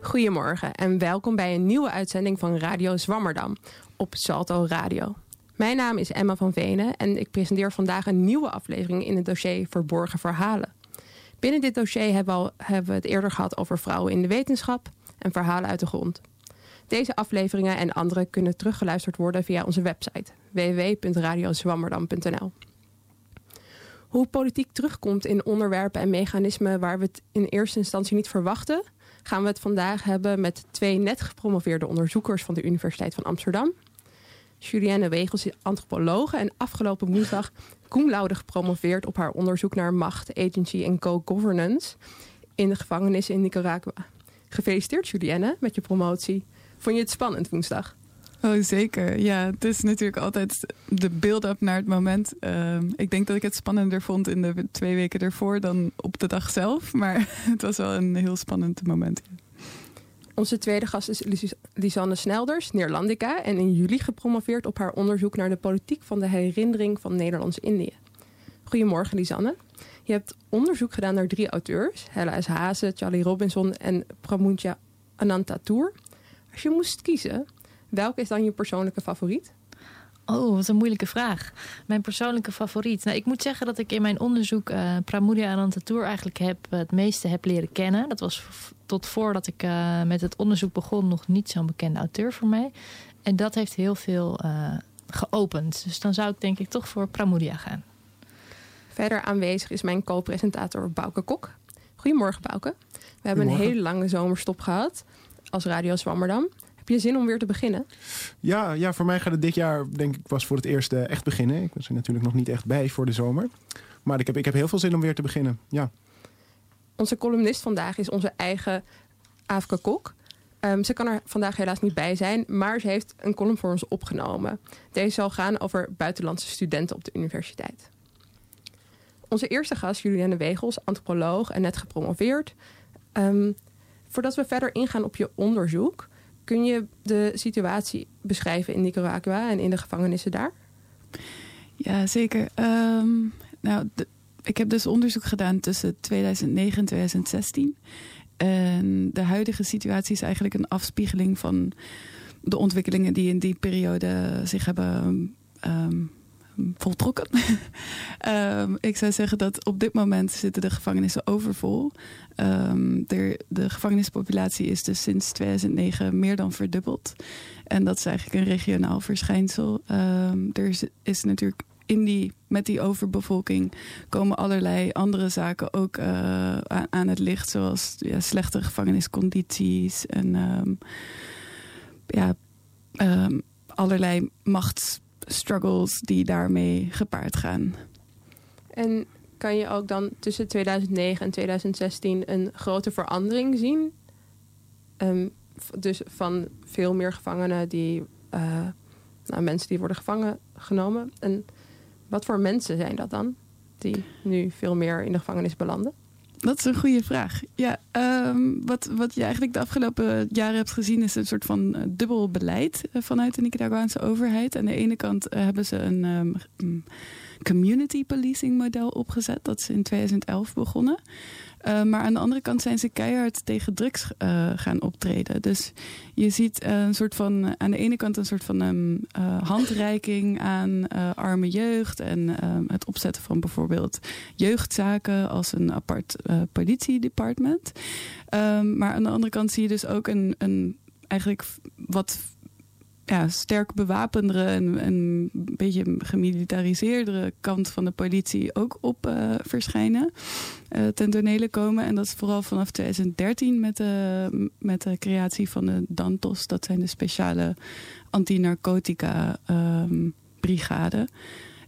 Goedemorgen en welkom bij een nieuwe uitzending van Radio Zwammerdam op Salto Radio. Mijn naam is Emma van Venen en ik presenteer vandaag een nieuwe aflevering in het dossier Verborgen Verhalen. Binnen dit dossier hebben we, al, hebben we het eerder gehad over vrouwen in de wetenschap en verhalen uit de grond. Deze afleveringen en andere kunnen teruggeluisterd worden via onze website www.radiozwammerdam.nl. Hoe politiek terugkomt in onderwerpen en mechanismen waar we het in eerste instantie niet verwachten, gaan we het vandaag hebben met twee net gepromoveerde onderzoekers van de Universiteit van Amsterdam. Julienne Wegels is antropologe en afgelopen woensdag cum gepromoveerd op haar onderzoek naar macht, agency en co-governance in de gevangenis in Nicaragua. Gefeliciteerd Julienne met je promotie. Vond je het spannend woensdag? Oh, zeker. Ja, het is natuurlijk altijd de build-up naar het moment. Uh, ik denk dat ik het spannender vond in de twee weken ervoor dan op de dag zelf. Maar het was wel een heel spannend moment. Onze tweede gast is Lisanne Snelders, Neerlandica. En in juli gepromoveerd op haar onderzoek naar de politiek van de herinnering van Nederlands-Indië. Goedemorgen, Lisanne. Je hebt onderzoek gedaan naar drie auteurs: Hella S. Hazen, Charlie Robinson en Pramunja Anantatour. Als je moest kiezen, welke is dan je persoonlijke favoriet? Oh, wat een moeilijke vraag. Mijn persoonlijke favoriet. Nou, ik moet zeggen dat ik in mijn onderzoek uh, Pramudia Anantatour eigenlijk heb, het meeste heb leren kennen. Dat was tot voordat ik uh, met het onderzoek begon nog niet zo'n bekende auteur voor mij. En dat heeft heel veel uh, geopend. Dus dan zou ik denk ik toch voor Pramudia gaan. Verder aanwezig is mijn co-presentator Bouke Kok. Goedemorgen Bouke. We hebben een hele lange zomerstop gehad als Radio Zwammerdam. Heb je zin om weer te beginnen? Ja, ja, voor mij gaat het dit jaar, denk ik, was voor het eerst uh, echt beginnen. Ik was er natuurlijk nog niet echt bij voor de zomer. Maar ik heb, ik heb heel veel zin om weer te beginnen. Ja. Onze columnist vandaag is onze eigen Afke Kok. Um, ze kan er vandaag helaas niet bij zijn, maar ze heeft een column voor ons opgenomen. Deze zal gaan over buitenlandse studenten op de universiteit. Onze eerste gast, Julianne Wegels, antropoloog en net gepromoveerd. Um, voordat we verder ingaan op je onderzoek, kun je de situatie beschrijven in Nicaragua en in de gevangenissen daar? Ja, zeker. Um, nou, ik heb dus onderzoek gedaan tussen 2009 en 2016. En de huidige situatie is eigenlijk een afspiegeling van de ontwikkelingen die in die periode zich hebben um, voltrokken. um, ik zou zeggen dat op dit moment zitten de gevangenissen overvol. Um, de, de gevangenispopulatie is dus sinds 2009 meer dan verdubbeld. En dat is eigenlijk een regionaal verschijnsel. Um, er is, is natuurlijk in die, met die overbevolking komen allerlei andere zaken ook uh, aan, het licht. Zoals ja, slechte gevangeniscondities en ja, allerlei machtsstruggles die daarmee gepaard gaan. En kan je ook dan tussen 2009 en 2016 een grote verandering zien? Um, dus van veel meer gevangenen die, uh, nou, mensen die worden gevangen genomen. En wat voor mensen zijn dat dan? Die nu veel meer in de gevangenis belanden? Dat is een goede vraag. Ja, um, wat, wat je eigenlijk de afgelopen jaren hebt gezien is een soort van uh, dubbel beleid uh, vanuit de Nicaraguaanse overheid. Aan de ene kant uh, hebben ze een um, community policing model opgezet. Dat is in 2011 begonnen. Uh, maar aan de andere kant zijn ze keihard tegen drugs uh, gaan optreden. Dus je ziet uh, een soort van, aan de ene kant een soort van um, handreiking aan arme jeugd. En het opzetten van bijvoorbeeld jeugdzaken als een apart politiedepartment. Um, maar aan de andere kant zie je dus ook een, een eigenlijk wat ja, sterk bewapendere en een beetje gemilitariseerdere kant van de politie ook op uh, verschijnen. Uh, ten tonele komen. En dat is vooral vanaf 2013 met de, met de creatie van de Dantos. Dat zijn de speciale anti-narcotica um, brigade.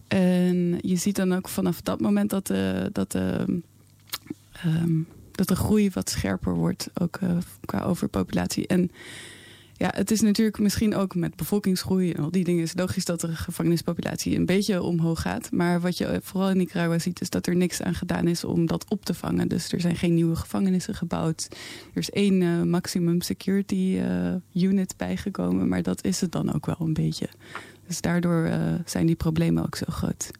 En je ziet dan ook vanaf dat moment dat de, dat de, um, dat de groei wat scherper wordt. Ook uh, qua overpopulatie. En ja, het is natuurlijk misschien ook met bevolkingsgroei en al die dingen. is logisch dat de gevangenispopulatie een beetje omhoog gaat. Maar wat je vooral in Nicaragua ziet, is dat er niks aan gedaan is om dat op te vangen. Dus er zijn geen nieuwe gevangenissen gebouwd. Er is één uh, maximum security uh, unit bijgekomen. Maar dat is het dan ook wel een beetje. Dus daardoor uh, zijn die problemen ook zo groot.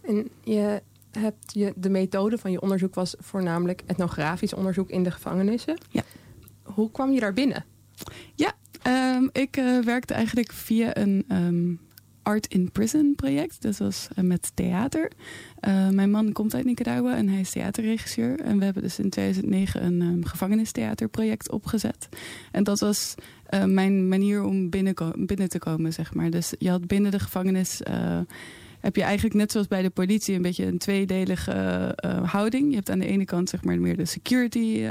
En je hebt je, de methode van je onderzoek was voornamelijk etnografisch onderzoek in de gevangenissen. Ja. Hoe kwam je daar binnen? Ehm, ik eh, werkte eigenlijk via een ehm, Art in Prison project. Dat was eh, met theater. Eh, mijn man komt uit Nicaragua en hij is theaterregisseur. En we hebben dus in 2009 een um, gevangenistheaterproject opgezet. En dat was mijn manier om binnen, binnen te komen, zeg maar. Dus je had binnen de gevangenis heb je eigenlijk net zoals bij de politie een beetje een tweedelige houding. Je hebt aan de ene kant zeg maar meer de security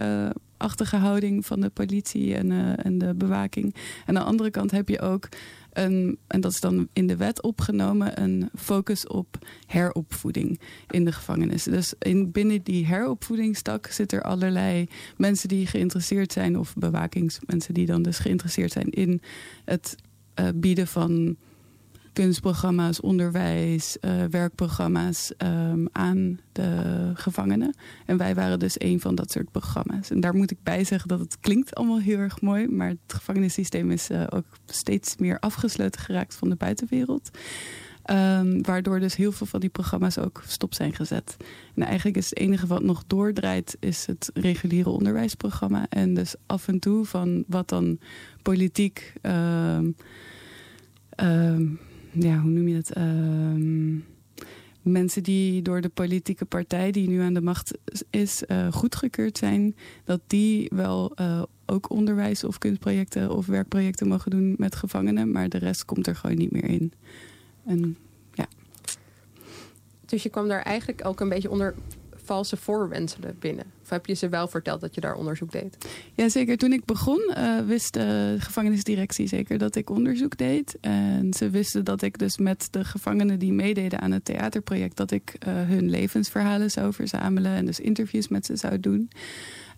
achtige houding van de politie en, uh, en de bewaking. En aan de andere kant heb je ook een, en dat is dan in de wet opgenomen, een focus op heropvoeding in de gevangenis. Dus in, binnen die heropvoedingstak zit er allerlei mensen die geïnteresseerd zijn, of bewakingsmensen die dan dus geïnteresseerd zijn in het bieden van kunstprogramma's, onderwijs, uh, werkprogramma's um, aan de gevangenen. En wij waren dus een van dat soort programma's. En daar moet ik bij zeggen dat het klinkt allemaal heel erg mooi, maar het gevangenissysteem is uh, ook steeds meer afgesloten geraakt van de buitenwereld. Um, waardoor dus heel veel van die programma's ook stop zijn gezet. En eigenlijk is het enige wat nog doordraait, is het reguliere onderwijsprogramma. En dus af en toe van wat dan politiek. Um, ja, hoe noem je dat? Uh, mensen die door de politieke partij die nu aan de macht is uh, goedgekeurd zijn, dat die wel uh, ook onderwijs of kunstprojecten of werkprojecten mogen doen met gevangenen, maar de rest komt er gewoon niet meer in. En ja. Dus je kwam daar eigenlijk ook een beetje onder valse voorwenselen binnen? Of heb je ze wel verteld dat je daar onderzoek deed? Jazeker. Toen ik begon uh, wist de gevangenisdirectie zeker dat ik onderzoek deed. En ze wisten dat ik dus met de gevangenen die meededen aan het theaterproject... dat ik uh, hun levensverhalen zou verzamelen en dus interviews met ze zou doen...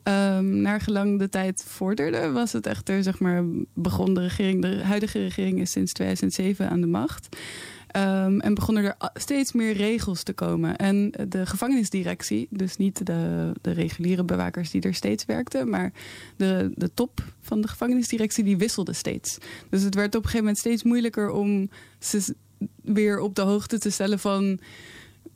Um, naar gelang de tijd vorderde, was het echter, zeg maar, begon de regering, de huidige regering is sinds 2007 aan de macht. Um, en begonnen er steeds meer regels te komen. En de gevangenisdirectie, dus niet de, de reguliere bewakers die er steeds werkten, maar de, de top van de gevangenisdirectie, die wisselde steeds. Dus het werd op een gegeven moment steeds moeilijker om ze weer op de hoogte te stellen van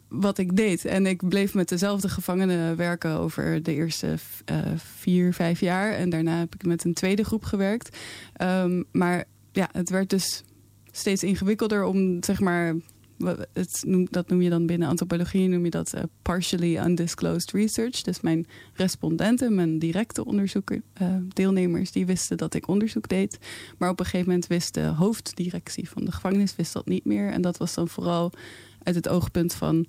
wat ik deed. En ik bleef met dezelfde gevangenen werken over de eerste uh, vier, vijf jaar. En daarna heb ik met een tweede groep gewerkt. Um, maar ja, het werd dus steeds ingewikkelder om, zeg maar, het dat noem je dan binnen antropologie, noem je dat uh, partially undisclosed research. Dus mijn respondenten, mijn directe onderzoeker, uh, deelnemers, die wisten dat ik onderzoek deed. Maar op een gegeven moment wist de hoofddirectie van de gevangenis wist dat niet meer. En dat was dan vooral uit het oogpunt van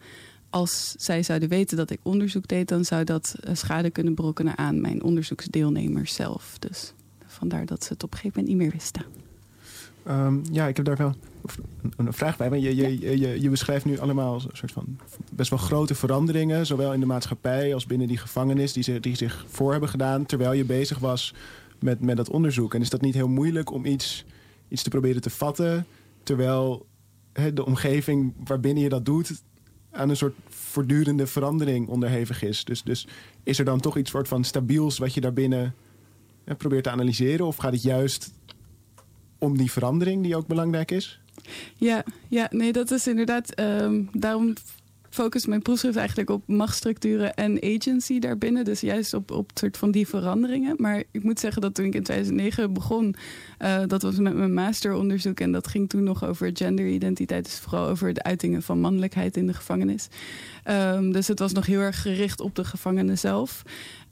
als zij zouden weten dat ik onderzoek deed, dan zou dat uh, schade kunnen berokkenen aan mijn onderzoeksdeelnemers zelf. Dus vandaar dat ze het op een gegeven moment niet meer wisten. Um, ja, ik heb daar wel een, vraag bij. Je, beschrijft nu allemaal een soort van best wel grote veranderingen, zowel in de maatschappij als binnen die gevangenis, die, zich voor hebben gedaan terwijl je bezig was met, met dat onderzoek. En is dat niet heel moeilijk om iets, iets te proberen te vatten, terwijl he, de omgeving waarbinnen je dat doet aan een soort voortdurende verandering onderhevig is? Dus, dus is er dan toch iets soort van stabiels wat je daarbinnen probeert te analyseren? Of gaat het juist om die verandering die ook belangrijk is? Ja, ja nee, dat is inderdaad. Um, daarom focust mijn proefschrift eigenlijk op machtsstructuren en agency daarbinnen. Dus juist op, op soort van die veranderingen. Maar ik moet zeggen dat toen ik in 2009 begon, uh, dat was met mijn masteronderzoek. En dat ging toen nog over genderidentiteit. Dus vooral over de uitingen van mannelijkheid in de gevangenis. Um, dus het was nog heel erg gericht op de gevangenen zelf.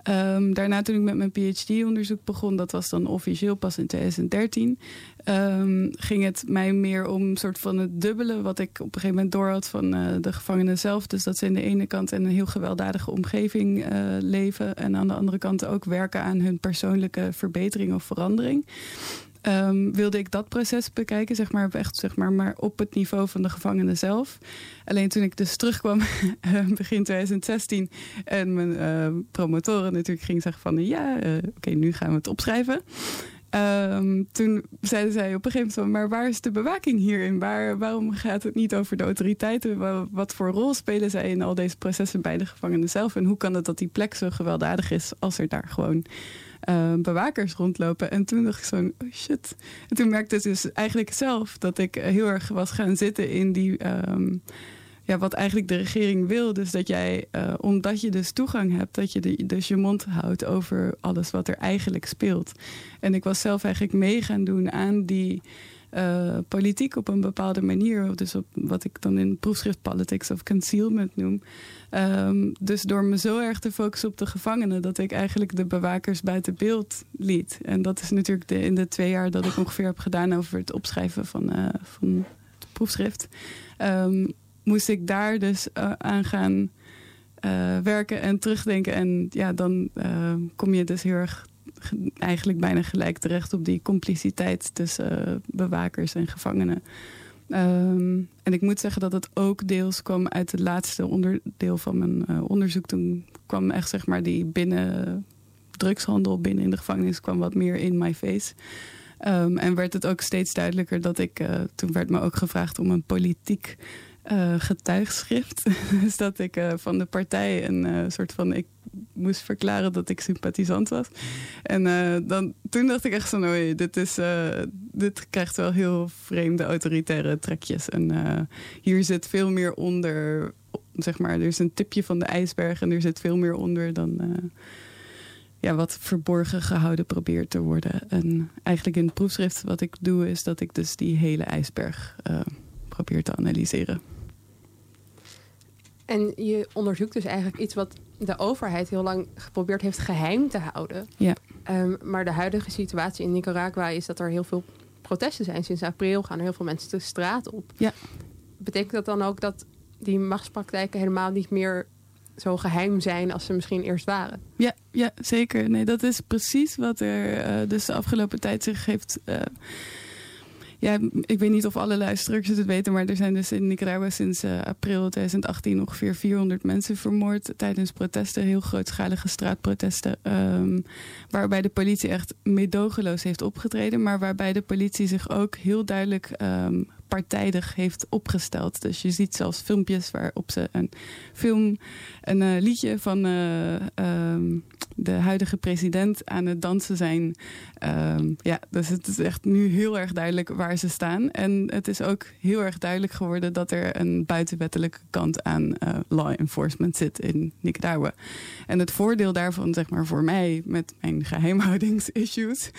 Um, daarna toen ik met mijn PhD-onderzoek begon, dat was dan officieel pas in 2013, um, ging het mij meer om een soort van het dubbele wat ik op een gegeven moment door had van uh, de gevangenen zelf. Dus dat ze aan de ene kant in een heel gewelddadige omgeving uh, leven en aan de andere kant ook werken aan hun persoonlijke verbetering of verandering. Um, wilde ik dat proces bekijken, zeg maar, echt zeg maar, maar op het niveau van de gevangenen zelf. Alleen toen ik dus terugkwam begin 2016 en mijn uh, promotoren natuurlijk ging zeggen van ja, uh, oké, nu gaan we het opschrijven. Um, toen zeiden zij op een gegeven moment: maar waar is de bewaking hierin? Waar, waarom gaat het niet over de autoriteiten? Wat voor rol spelen zij in al deze processen bij de gevangenen zelf? En hoe kan het dat die plek zo gewelddadig is als er daar gewoon uh, bewakers rondlopen. En toen dacht ik zo, oh shit. En toen merkte ik dus eigenlijk zelf dat ik heel erg was gaan zitten in die um, ja, wat eigenlijk de regering wil. Dus dat jij, uh, omdat je dus toegang hebt, dat je de, dus je mond houdt over alles wat er eigenlijk speelt. En ik was zelf eigenlijk mee gaan doen aan die politiek op een bepaalde manier. Dus op wat ik dan in proefschrift politics of concealment noem. Um, dus door me zo erg te focussen op de gevangenen, dat ik eigenlijk de bewakers buiten beeld liet. En dat is natuurlijk in de twee jaar dat ik ongeveer heb gedaan over het opschrijven van, uh, van het proefschrift. Um, moest ik daar dus uh, aan gaan werken en terugdenken. En ja, dan kom je dus heel erg eigenlijk bijna gelijk terecht op die compliciteit tussen bewakers en gevangenen. Um, en ik moet zeggen dat het ook deels kwam uit het laatste onderdeel van mijn uh, onderzoek. Toen kwam echt zeg maar die binnen drugshandel binnen in de gevangenis kwam wat meer in my face. Um, en werd het ook steeds duidelijker dat ik, uh, toen werd me ook gevraagd om een politiek uh, getuigschrift. dus dat ik uh, van de partij een uh, soort van. Ik moest verklaren dat ik sympathisant was. En dan, toen dacht ik echt zo: oh, dit, is, dit krijgt wel heel vreemde autoritaire trekjes. En hier zit veel meer onder. Zeg maar, er is een tipje van de ijsberg en er zit veel meer onder dan. ja, wat verborgen gehouden probeert te worden. En eigenlijk in het proefschrift wat ik doe, is dat ik dus die hele ijsberg probeer te analyseren. En je onderzoekt dus eigenlijk iets wat de overheid heel lang geprobeerd heeft geheim te houden. Ja. Um, maar de huidige situatie in Nicaragua is dat er heel veel protesten zijn. Sinds april gaan er heel veel mensen de straat op. Ja. Betekent dat dan ook dat die machtspraktijken helemaal niet meer zo geheim zijn als ze misschien eerst waren? Ja, ja zeker. Nee, dat is precies wat er uh, dus de afgelopen tijd zich heeft. Uh, ja, ik weet niet of alle luisteraars het weten, maar er zijn dus in Nicaragua sinds uh, april 2018 ongeveer 400 mensen vermoord tijdens protesten, heel grootschalige straatprotesten, um, waarbij de politie echt meedogenloos heeft opgetreden, maar waarbij de politie zich ook heel duidelijk um, partijdig heeft opgesteld. Dus je ziet zelfs filmpjes waarop ze een film, een uh, liedje van uh, um, de huidige president aan het dansen zijn. Um, ja, dus het is echt nu heel erg duidelijk waar ze staan. En het is ook heel erg duidelijk geworden dat er een buitenwettelijke kant aan uh, law enforcement zit in Nicaragua. En het voordeel daarvan, zeg maar voor mij met mijn geheimhoudingsissues,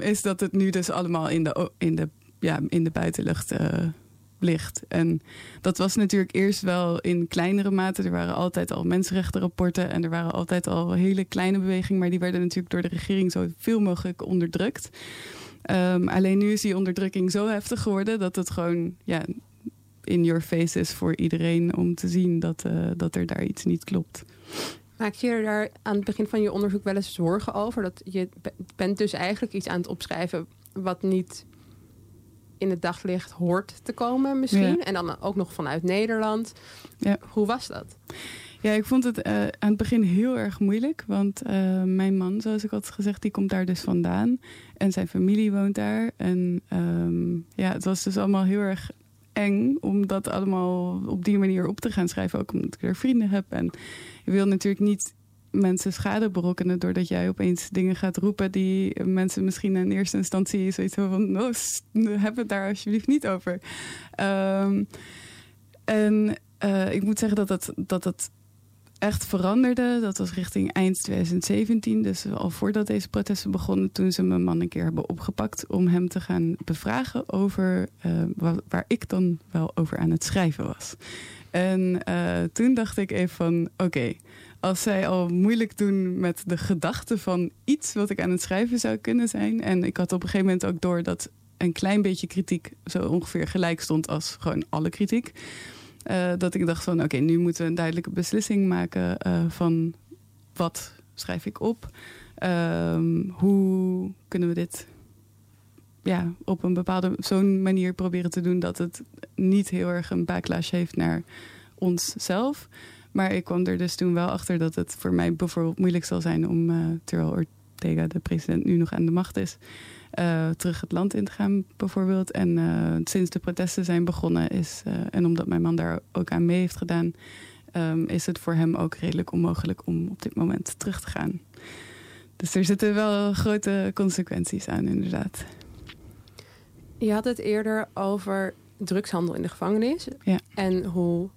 is dat het nu dus allemaal in de, in de ja, in de buitenlucht uh, ligt. En dat was natuurlijk eerst wel in kleinere mate. Er waren altijd al mensenrechtenrapporten en er waren altijd al hele kleine bewegingen, maar die werden natuurlijk door de regering zoveel mogelijk onderdrukt. Um, alleen nu is die onderdrukking zo heftig geworden dat het gewoon ja, in your face is voor iedereen om te zien dat, uh, dat er daar iets niet klopt. Maak je er daar aan het begin van je onderzoek wel eens zorgen over? Dat je bent dus eigenlijk iets aan het opschrijven wat niet in het daglicht hoort te komen misschien. Ja. En dan ook nog vanuit Nederland. Ja. Hoe was dat? Ja, ik vond het uh, aan het begin heel erg moeilijk. Want uh, mijn man, zoals ik had gezegd, die komt daar dus vandaan. En zijn familie woont daar. En um, ja, het was dus allemaal heel erg eng om dat allemaal op die manier op te gaan schrijven. Ook omdat ik er vrienden heb. En je wil natuurlijk niet mensen schade berokkenen doordat jij opeens dingen gaat roepen die mensen misschien in eerste instantie zoiets van, no, heb het daar alsjeblieft niet over. Um, en uh, ik moet zeggen dat het, dat het echt veranderde. Dat was richting eind 2017, dus al voordat deze protesten begonnen, toen ze mijn man een keer hebben opgepakt om hem te gaan bevragen over uh, waar, ik dan wel over aan het schrijven was. En uh, toen dacht ik even van, oké, als zij al moeilijk doen met de gedachte van iets wat ik aan het schrijven zou kunnen zijn. En ik had op een gegeven moment ook door dat een klein beetje kritiek zo ongeveer gelijk stond als gewoon alle kritiek. Uh, dat ik dacht van oké, nu moeten we een duidelijke beslissing maken uh, van wat schrijf ik op. Um, hoe kunnen we dit ja, op een bepaalde zo'n manier proberen te doen dat het niet heel erg een backlash heeft naar onszelf. Maar ik kwam er dus toen wel achter dat het voor mij bijvoorbeeld moeilijk zal zijn om, uh, terwijl Ortega, de president, nu nog aan de macht is, uh, terug het land in te gaan bijvoorbeeld. En uh, sinds de protesten zijn begonnen is, en omdat mijn man daar ook aan mee heeft gedaan, um, is het voor hem ook redelijk onmogelijk om op dit moment terug te gaan. Dus er zitten wel grote consequenties aan, inderdaad. Je had het eerder over drugshandel in de gevangenis. Ja. En hoe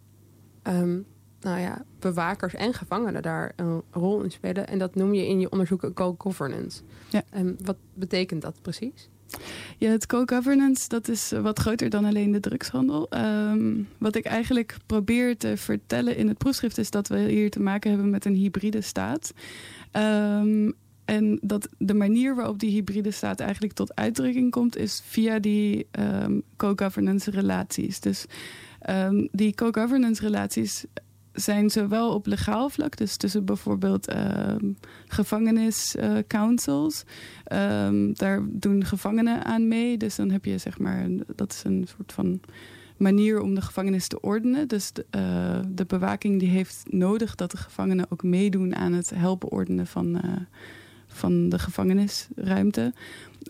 ehm, nou ja, bewakers en gevangenen daar een rol in spelen. En dat noem je in je onderzoek co-governance. Ja. En wat betekent dat precies? Ja, het co-governance, dat is wat groter dan alleen de drugshandel. Ehm, wat ik eigenlijk probeer te vertellen in het proefschrift is dat we hier te maken hebben met een hybride staat. Ehm, en dat de manier waarop die hybride staat eigenlijk tot uitdrukking komt, is via die ehm, co-governance relaties. Dus die co-governance relaties zijn zowel op legaal vlak, dus tussen bijvoorbeeld um, gevangeniscouncils. Um, daar doen gevangenen aan mee. Dus dan heb je zeg maar, dat is een soort van manier om de gevangenis te ordenen. Dus de, uh, de bewaking die heeft nodig dat de gevangenen ook meedoen aan het helpen ordenen van, uh, van de gevangenisruimte.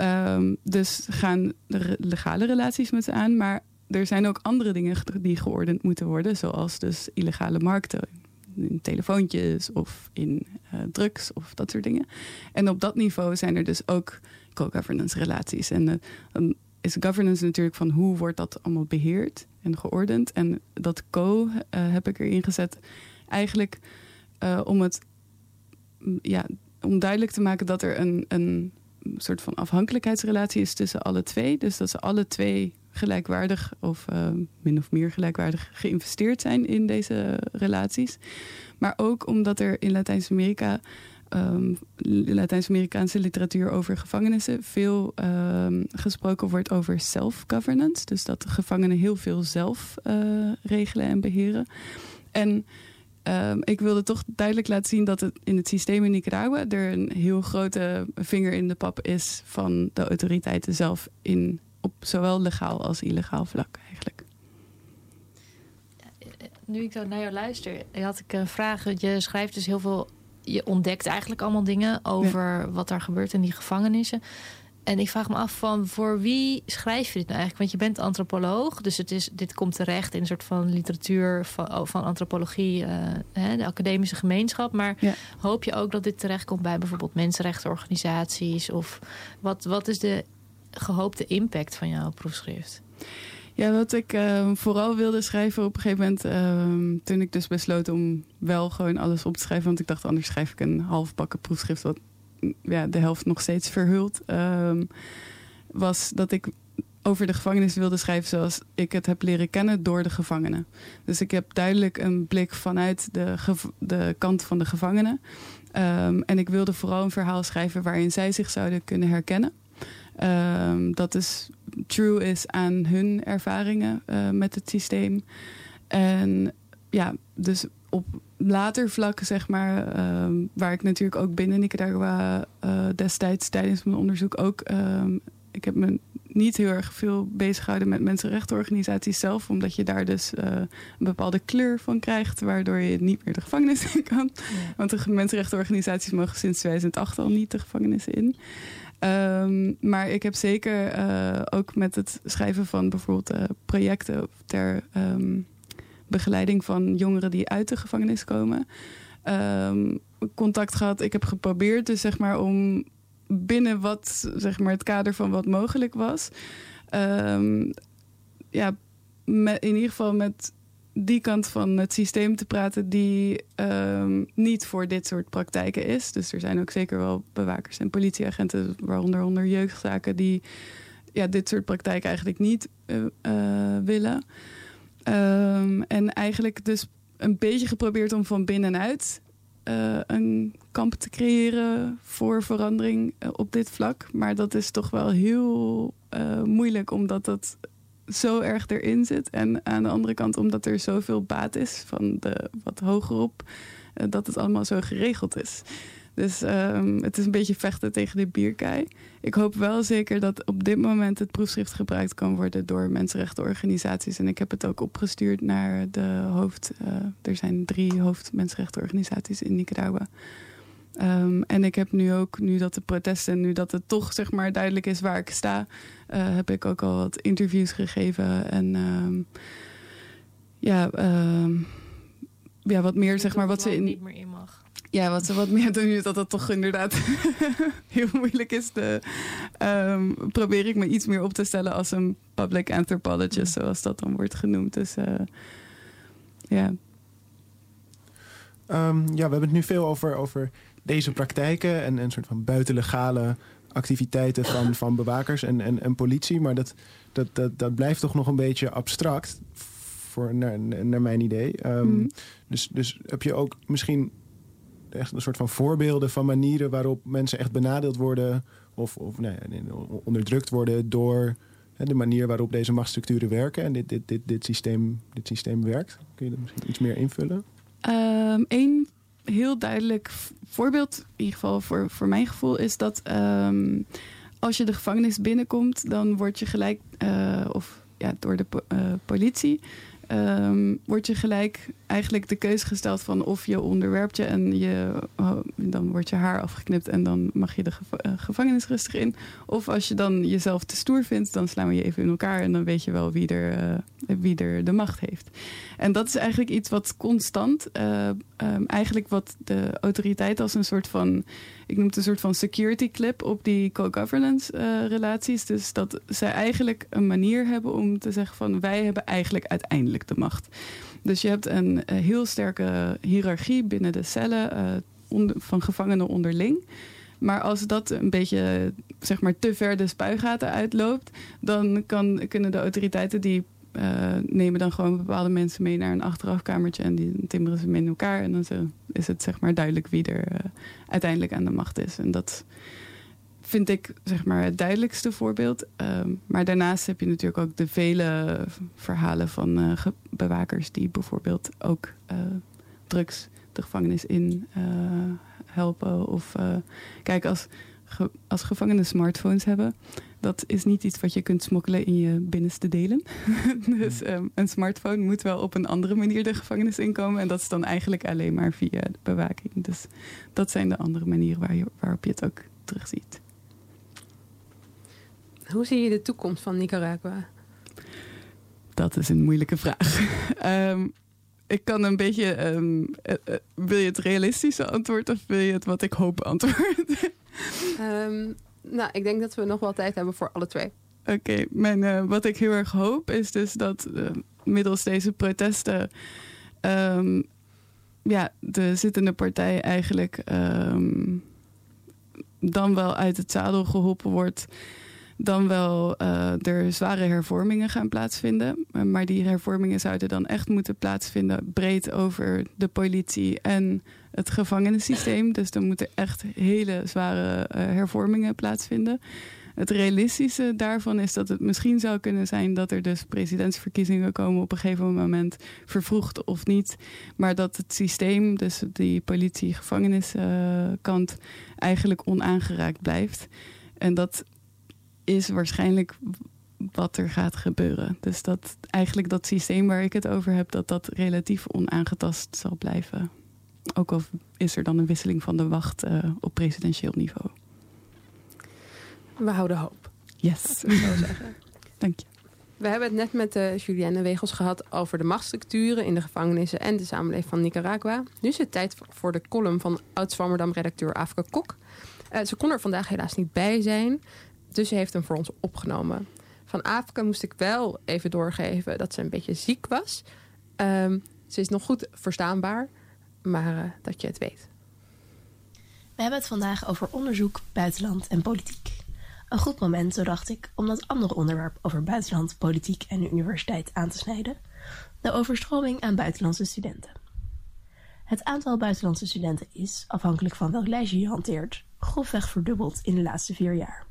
Um, dus gaan de legale relaties met ze aan, maar er zijn ook andere dingen die geordend moeten worden, zoals dus illegale markten in telefoontjes of in uh, drugs of dat soort dingen. En op dat niveau zijn er dus ook co-governance relaties. En uh, is governance natuurlijk van hoe wordt dat allemaal beheerd en geordend. En dat co uh, heb ik erin gezet eigenlijk om het ja, om duidelijk te maken dat er een, een soort van afhankelijkheidsrelatie is tussen alle twee. Dus dat ze alle twee gelijkwaardig of uh, min of meer gelijkwaardig geïnvesteerd zijn in deze relaties. Maar ook omdat er in Latijns-Amerika, um, Latijns-Amerikaanse literatuur over gevangenissen, veel um, gesproken wordt over self-governance. Dus dat de gevangenen heel veel zelf uh, regelen en beheren. En ik wilde toch duidelijk laten zien dat het in het systeem in Nicaragua er een heel grote vinger in de pap is van de autoriteiten zelf in op zowel legaal als illegaal vlak eigenlijk. Nu ik zo naar jou luister, had ik een vraag. Je schrijft dus heel veel, je ontdekt eigenlijk allemaal dingen over ja. wat er gebeurt in die gevangenissen. En ik vraag me af van voor wie schrijf je dit nou eigenlijk? Want je bent antropoloog, dus het is, dit komt terecht in een soort van literatuur van, oh, van antropologie, uh, hè, de academische gemeenschap. Maar ja. hoop je ook dat dit terechtkomt bij bijvoorbeeld mensenrechtenorganisaties? Of wat, wat is de gehoopte impact van jouw proefschrift? Ja, wat ik uh, vooral wilde schrijven op een gegeven moment... Uh, toen ik dus besloot om wel gewoon alles op te schrijven... want ik dacht, anders schrijf ik een halfbakken proefschrift... wat ja, de helft nog steeds verhult... Uh, was dat ik over de gevangenis wilde schrijven zoals ik het heb leren kennen door de gevangenen. Dus ik heb duidelijk een blik vanuit de, de kant van de gevangenen. En ik wilde vooral een verhaal schrijven waarin zij zich zouden kunnen herkennen. Um, dat is true is aan hun ervaringen uh, met het systeem. En ja, dus op later vlak, zeg maar, um, waar ik natuurlijk ook binnen Nicaragua uh, destijds tijdens mijn onderzoek ook. Um, ik heb me niet heel erg veel bezig gehouden met mensenrechtenorganisaties zelf, omdat je daar dus uh, een bepaalde kleur van krijgt, waardoor je niet meer de gevangenis in kan. Ja. Want de mensenrechtenorganisaties mogen sinds 2008 al niet de gevangenis in. Um, maar ik heb zeker uh, ook met het schrijven van bijvoorbeeld uh, projecten ter um, begeleiding van jongeren die uit de gevangenis komen. Um, contact gehad. Ik heb geprobeerd dus zeg maar om binnen wat zeg maar het kader van wat mogelijk was. ja, in ieder geval met die kant van het systeem te praten die um, niet voor dit soort praktijken is. Dus er zijn ook zeker wel bewakers en politieagenten, waaronder onder jeugdzaken, die ja, dit soort praktijken eigenlijk niet uh, uh, willen. Um, en eigenlijk dus een beetje geprobeerd om van binnenuit uh, een kamp te creëren voor verandering op dit vlak. Maar dat is toch wel heel moeilijk, omdat dat zo erg erin zit. En aan de andere kant, omdat er zoveel baat is van de wat hogerop, uh, dat het allemaal zo geregeld is. Dus um, het is een beetje vechten tegen de bierkei. Ik hoop wel zeker dat op dit moment het proefschrift gebruikt kan worden door mensenrechtenorganisaties. En ik heb het ook opgestuurd naar de hoofd. Uh, er zijn drie hoofdmensenrechtenorganisaties in Nicaragua. Um, en ik heb nu ook, nu dat de protesten, nu dat het toch zeg maar duidelijk is waar ik sta, uh, heb ik ook al wat interviews gegeven. En um, ja, um, ja, wat meer zeg maar wat ze in. Niet meer in mag. Ja, wat ze wat meer doen, nu dat het toch inderdaad heel moeilijk is. De, probeer ik me iets meer op te stellen als een public anthropologist, zoals dat dan wordt genoemd. Dus uh, ja. Ehm, ja, we hebben het nu veel over, over deze praktijken en een soort van buitenlegale activiteiten van, van bewakers en, en, en politie. Maar dat, dat, dat, dat blijft toch nog een beetje abstract, voor, naar, naar mijn idee. Ehm, Mm. dus, dus heb je ook misschien echt een soort van voorbeelden van manieren waarop mensen echt benadeeld worden of, of nee, nee, onderdrukt worden door hè, de manier waarop deze machtsstructuren werken en dit, dit, dit, dit, systeem, dit systeem werkt? Kun je dat misschien iets meer invullen? Eén Ehm, heel duidelijk voorbeeld, in ieder geval voor, voor mijn gevoel, is dat ehm, als je de gevangenis binnenkomt, dan word je gelijk, eh, of ja, door de eh, politie, ehm, word je gelijk eigenlijk de keuze gesteld van of je onderwerpt je en je, oh, dan wordt je haar afgeknipt en dan mag je de geva- eh, gevangenis rustig in. Of als je dan jezelf te stoer vindt, dan slaan we je even in elkaar en dan weet je wel wie er, eh, wie er de macht heeft. En dat is eigenlijk iets wat constant, eh, ehm, eigenlijk wat de autoriteit als een soort van, ik noem het een soort van security clip op die co-governance eh, relaties. Dus dat zij eigenlijk een manier hebben om te zeggen van wij hebben eigenlijk uiteindelijk de macht. Dus je hebt een eh, heel sterke hiërarchie binnen de cellen van gevangenen onderling. Maar als dat een beetje zeg maar, te ver de spuigaten uitloopt, dan kan, kunnen de autoriteiten die eh, nemen dan gewoon bepaalde mensen mee naar een achterafkamertje en die timmeren ze mee in elkaar. En dan is het zeg maar duidelijk wie er eh, uiteindelijk aan de macht is. En dat vind ik zeg maar het duidelijkste voorbeeld. Ehm, maar daarnaast heb je natuurlijk ook de vele verhalen van eh, bewakers die bijvoorbeeld ook drugs de gevangenis in helpen. Of kijk, als, ge- als gevangenen smartphones hebben, dat is niet iets wat je kunt smokkelen in je binnenste delen. dus ehm, een smartphone moet wel op een andere manier de gevangenis inkomen. En dat is dan eigenlijk alleen maar via de bewaking. Dus dat zijn de andere manieren waar je, waarop je het ook terugziet. Hoe zie je de toekomst van Nicaragua? Dat is een moeilijke vraag. Ehm, ik kan een beetje. ehm, eh, eh, wil je het realistische antwoord of wil je het wat ik hoop antwoord? Ehm, nou, ik denk dat we nog wel tijd hebben voor alle twee. Oké, eh, wat ik heel erg hoop is dus dat eh, middels deze protesten ehm, ja, de zittende partij eigenlijk ehm, dan wel uit het zadel geholpen wordt. Dan wel eh, er zware hervormingen gaan plaatsvinden. Maar die hervormingen zouden dan echt moeten plaatsvinden breed over de politie en het gevangenissysteem. Dus dan moeten echt hele zware eh, hervormingen plaatsvinden. Het realistische daarvan is dat het misschien zou kunnen zijn dat er dus presidentsverkiezingen komen op een gegeven moment, vervroegd of niet. Maar dat het systeem, dus die politie-gevangeniskant, eigenlijk onaangeraakt blijft. En dat is waarschijnlijk wat er gaat gebeuren. Dus dat eigenlijk dat systeem waar ik het over heb, dat dat relatief onaangetast zal blijven. Ook al is er dan een wisseling van de wacht eh, op presidentieel niveau. We houden hoop, Yes, zou ik zeggen. dank je. We hebben het net met de Julienne Wegels gehad over de machtsstructuren in de gevangenissen en de samenleving van Nicaragua. Nu is het tijd voor de column van oud-Zwammerdam-redacteur Afke Kok. Eh, ze kon er vandaag helaas niet bij zijn, dus ze heeft hem voor ons opgenomen. Van Afke moest ik wel even doorgeven dat ze een beetje ziek was. Ehm, ze is nog goed verstaanbaar, maar eh, dat je het weet. We hebben het vandaag over onderzoek, buitenland en politiek. Een goed moment, zo dacht ik, om dat andere onderwerp over buitenland, politiek en de universiteit aan te snijden: de overstroming aan buitenlandse studenten. Het aantal buitenlandse studenten is, afhankelijk van welk lijstje je hanteert, grofweg verdubbeld in de laatste vier jaar.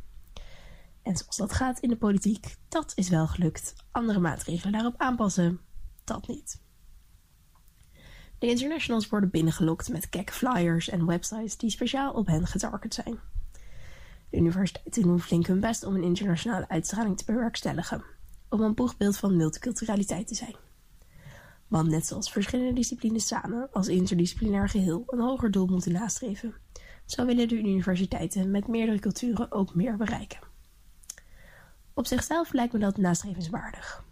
En zoals dat gaat in de politiek, dat is wel gelukt. Andere maatregelen daarop aanpassen, dat niet. De internationals worden binnengelokt met gekke flyers en websites die speciaal op hen getarget zijn. De universiteiten doen flink hun best om een internationale uitstraling te bewerkstelligen, om een boegbeeld van multiculturaliteit te zijn. Want net zoals verschillende disciplines samen als interdisciplinair geheel een hoger doel moeten nastreven, zo willen de universiteiten met meerdere culturen ook meer bereiken. Op zichzelf lijkt me dat nastrevenswaardig.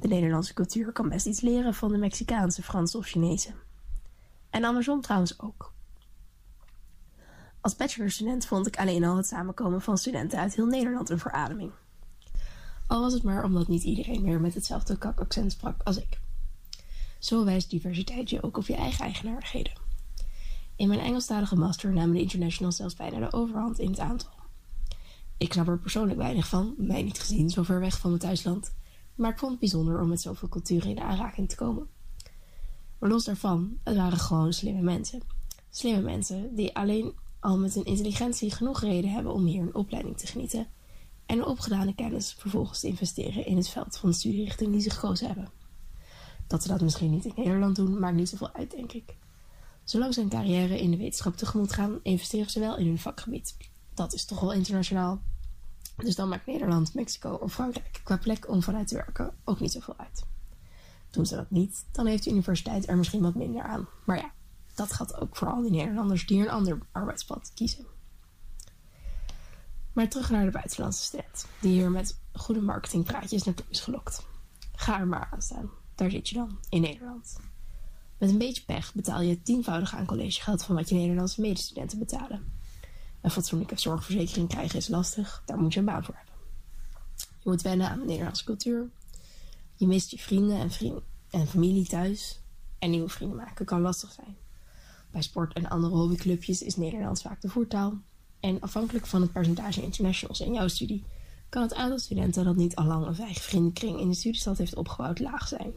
De Nederlandse cultuur kan best iets leren van de Mexicaanse, Franse of Chinese. En andersom trouwens ook. Als bachelorstudent vond ik alleen al het samenkomen van studenten uit heel Nederland een verademing. Al was het maar omdat niet iedereen meer met hetzelfde kakaccent sprak als ik. Zo wijst diversiteit je ook op je eigen eigenaardigheden. In mijn Engelstalige master namen de internationals zelfs bijna de overhand in het aantal. Ik snap er persoonlijk weinig van, mij niet gezien, zo ver weg van mijn thuisland. Maar ik vond het bijzonder om met zoveel culturen in aanraking te komen. Maar los daarvan, het waren gewoon slimme mensen. Slimme mensen die alleen al met hun intelligentie genoeg reden hebben om hier een opleiding te genieten en hun opgedane kennis vervolgens te investeren in het veld van de studierichting die ze gekozen hebben. Dat ze dat misschien niet in Nederland doen, maakt niet zoveel uit, denk ik. Zolang ze een carrière in de wetenschap tegemoet gaan, investeren ze wel in hun vakgebied. Dat is toch wel internationaal. Dus dan maakt Nederland, Mexico of Frankrijk qua plek om vanuit te werken ook niet zoveel uit. Doen ze dat niet, dan heeft de universiteit er misschien wat minder aan. Maar ja, dat gaat ook voor al die Nederlanders die een ander arbeidspad kiezen. Maar terug naar de buitenlandse student, die hier met goede marketingpraatjes naartoe is gelokt. Ga er maar aan staan. Daar zit je dan, in Nederland. Met een beetje pech betaal je het tienvoudige aan collegegeld van wat je Nederlandse medestudenten betalen. Een fatsoenlijke zorgverzekering krijgen is lastig, daar moet je een baan voor hebben. Je moet wennen aan de Nederlandse cultuur. Je mist je vrienden en, en familie thuis. En nieuwe vrienden maken kan lastig zijn. Bij sport en andere hobbyclubjes is Nederlands vaak de voertaal. En afhankelijk van het percentage internationals in jouw studie, kan het aantal studenten dat niet al lang een eigen vriendenkring in de studiestad heeft opgebouwd laag zijn.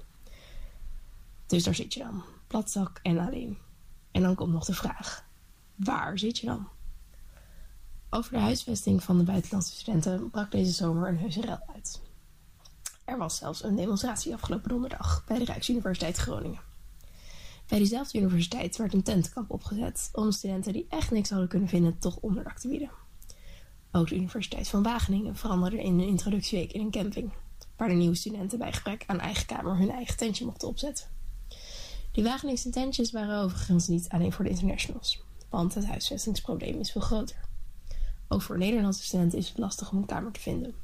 Dus daar zit je dan, platzak en alleen. En dan komt nog de vraag: waar zit je dan? Over de huisvesting van de buitenlandse studenten brak deze zomer een heuse rel uit. Er was zelfs een demonstratie afgelopen donderdag bij de Rijksuniversiteit Groningen. Bij diezelfde universiteit werd een tentkamp opgezet om studenten die echt niks hadden kunnen vinden toch onderdak te bieden. Ook de Universiteit van Wageningen veranderde in een introductieweek in een camping, waar de nieuwe studenten bij gebrek aan eigen kamer hun eigen tentje mochten opzetten. Die Wageningse tentjes waren overigens niet alleen voor de internationals, want het huisvestingsprobleem is veel groter. Ook voor Nederlandse studenten is het lastig om een kamer te vinden.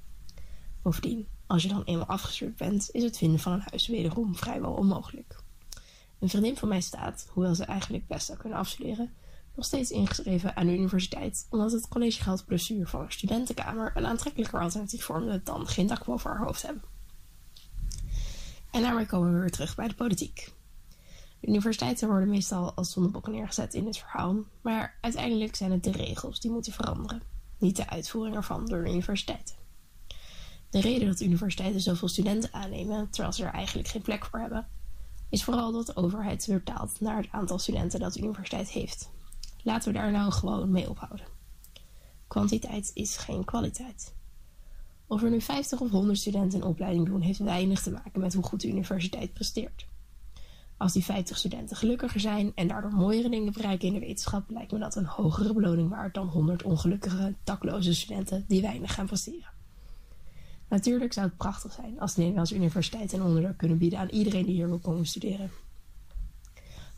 Bovendien, als je dan eenmaal afgestuurd bent, is het vinden van een huis wederom vrijwel onmogelijk. Een vriendin van mij staat, hoewel ze eigenlijk best zou kunnen afstuderen, nog steeds ingeschreven aan de universiteit, omdat het collegegeld plus van een studentenkamer een aantrekkelijker alternatief vormde dan geen dak boven haar hoofd hebben. En daarmee komen we weer terug bij de politiek. Universiteiten worden meestal als zondebokken neergezet in het verhaal, maar uiteindelijk zijn het de regels die moeten veranderen, niet de uitvoering ervan door de universiteiten. De reden dat universiteiten zoveel studenten aannemen, terwijl ze er eigenlijk geen plek voor hebben, is vooral dat de overheid vertaalt naar het aantal studenten dat de universiteit heeft. Laten we daar nou gewoon mee ophouden. Kwantiteit is geen kwaliteit. Of er nu 50 of 100 studenten een opleiding doen, heeft weinig te maken met hoe goed de universiteit presteert. Als die 50 studenten gelukkiger zijn en daardoor mooiere dingen bereiken in de wetenschap, lijkt me dat een hogere beloning waard dan 100 ongelukkige, dakloze studenten die weinig gaan presteren. Natuurlijk zou het prachtig zijn als de Nederlandse universiteit een onderdak kunnen bieden aan iedereen die hier wil komen studeren.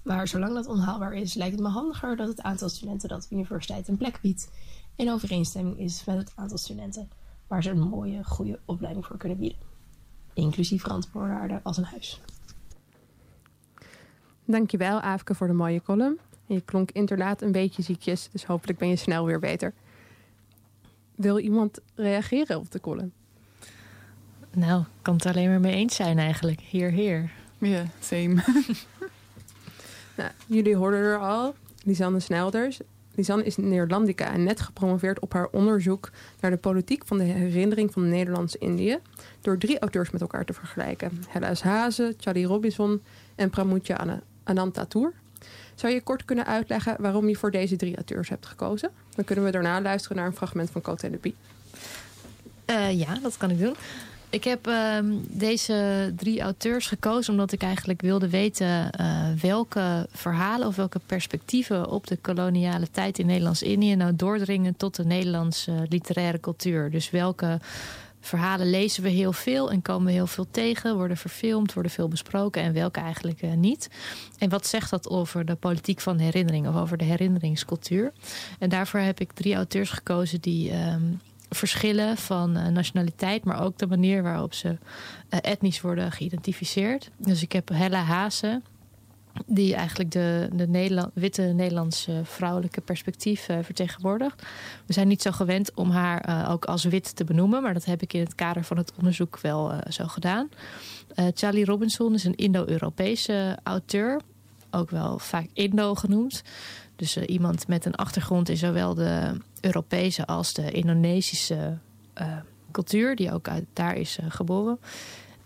Maar zolang dat onhaalbaar is, lijkt het me handiger dat het aantal studenten dat de universiteit een plek biedt in overeenstemming is met het aantal studenten waar ze een mooie, goede opleiding voor kunnen bieden. Inclusief randvoorwaarden als een huis. Dankjewel, Aafke, voor de mooie column. je klonk inderdaad een beetje ziekjes, dus hopelijk ben je snel weer beter. Wil iemand reageren op de column? Nou, ik kan het alleen maar mee eens zijn eigenlijk. Heer, heer. Ja, same. nou, jullie hoorden er al, Lisanne Snelders. Lisanne is Nederlandica en net gepromoveerd op haar onderzoek naar de politiek van de herinnering van Nederlands-Indië. Door drie auteurs met elkaar te vergelijken: Hella Hazen, Charlie Robinson en Pramutja Anantatour. Zou je kort kunnen uitleggen waarom je voor deze drie auteurs hebt gekozen? Dan kunnen we daarna luisteren naar een fragment van Cote de uh, ja, dat kan ik doen. Ik heb ehm, deze drie auteurs gekozen omdat ik eigenlijk wilde weten uh, welke verhalen of welke perspectieven op de koloniale tijd in Nederlands-Indië nou doordringen tot de Nederlandse literaire cultuur. Dus welke verhalen lezen we heel veel en komen we heel veel tegen, worden verfilmd, worden veel besproken en welke eigenlijk uh, niet. En wat zegt dat over de politiek van herinnering of over de herinneringscultuur? En daarvoor heb ik drie auteurs gekozen die um, verschillen van uh, nationaliteit, maar ook de manier waarop ze uh, etnisch worden geïdentificeerd. Dus ik heb Hella Haase, die eigenlijk de, de Nederland, witte Nederlandse vrouwelijke perspectief uh, vertegenwoordigt. We zijn niet zo gewend om haar uh, ook als wit te benoemen, maar dat heb ik in het kader van het onderzoek wel uh, zo gedaan. Charlie Robinson is een Indo-Europese auteur, ook wel vaak Indo genoemd. Dus iemand met een achtergrond in zowel de Europese als de Indonesische cultuur, die ook uit, daar is geboren.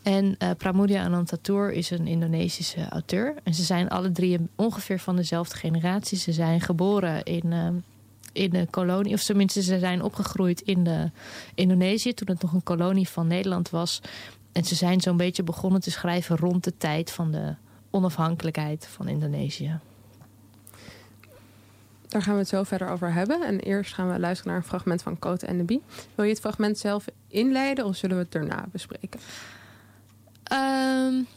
En uh, Pramudia Anantatur is een Indonesische auteur. En ze zijn alle drie ongeveer van dezelfde generatie. Ze zijn geboren in, uh, in de kolonie, of tenminste ze zijn opgegroeid in de Indonesië toen het nog een kolonie van Nederland was. En ze zijn zo'n beetje begonnen te schrijven rond de tijd van de onafhankelijkheid van Indonesië. Daar gaan we het zo verder over hebben. En eerst gaan we luisteren naar een fragment van Cote en. Wil je het fragment zelf inleiden of zullen we het daarna bespreken? Um,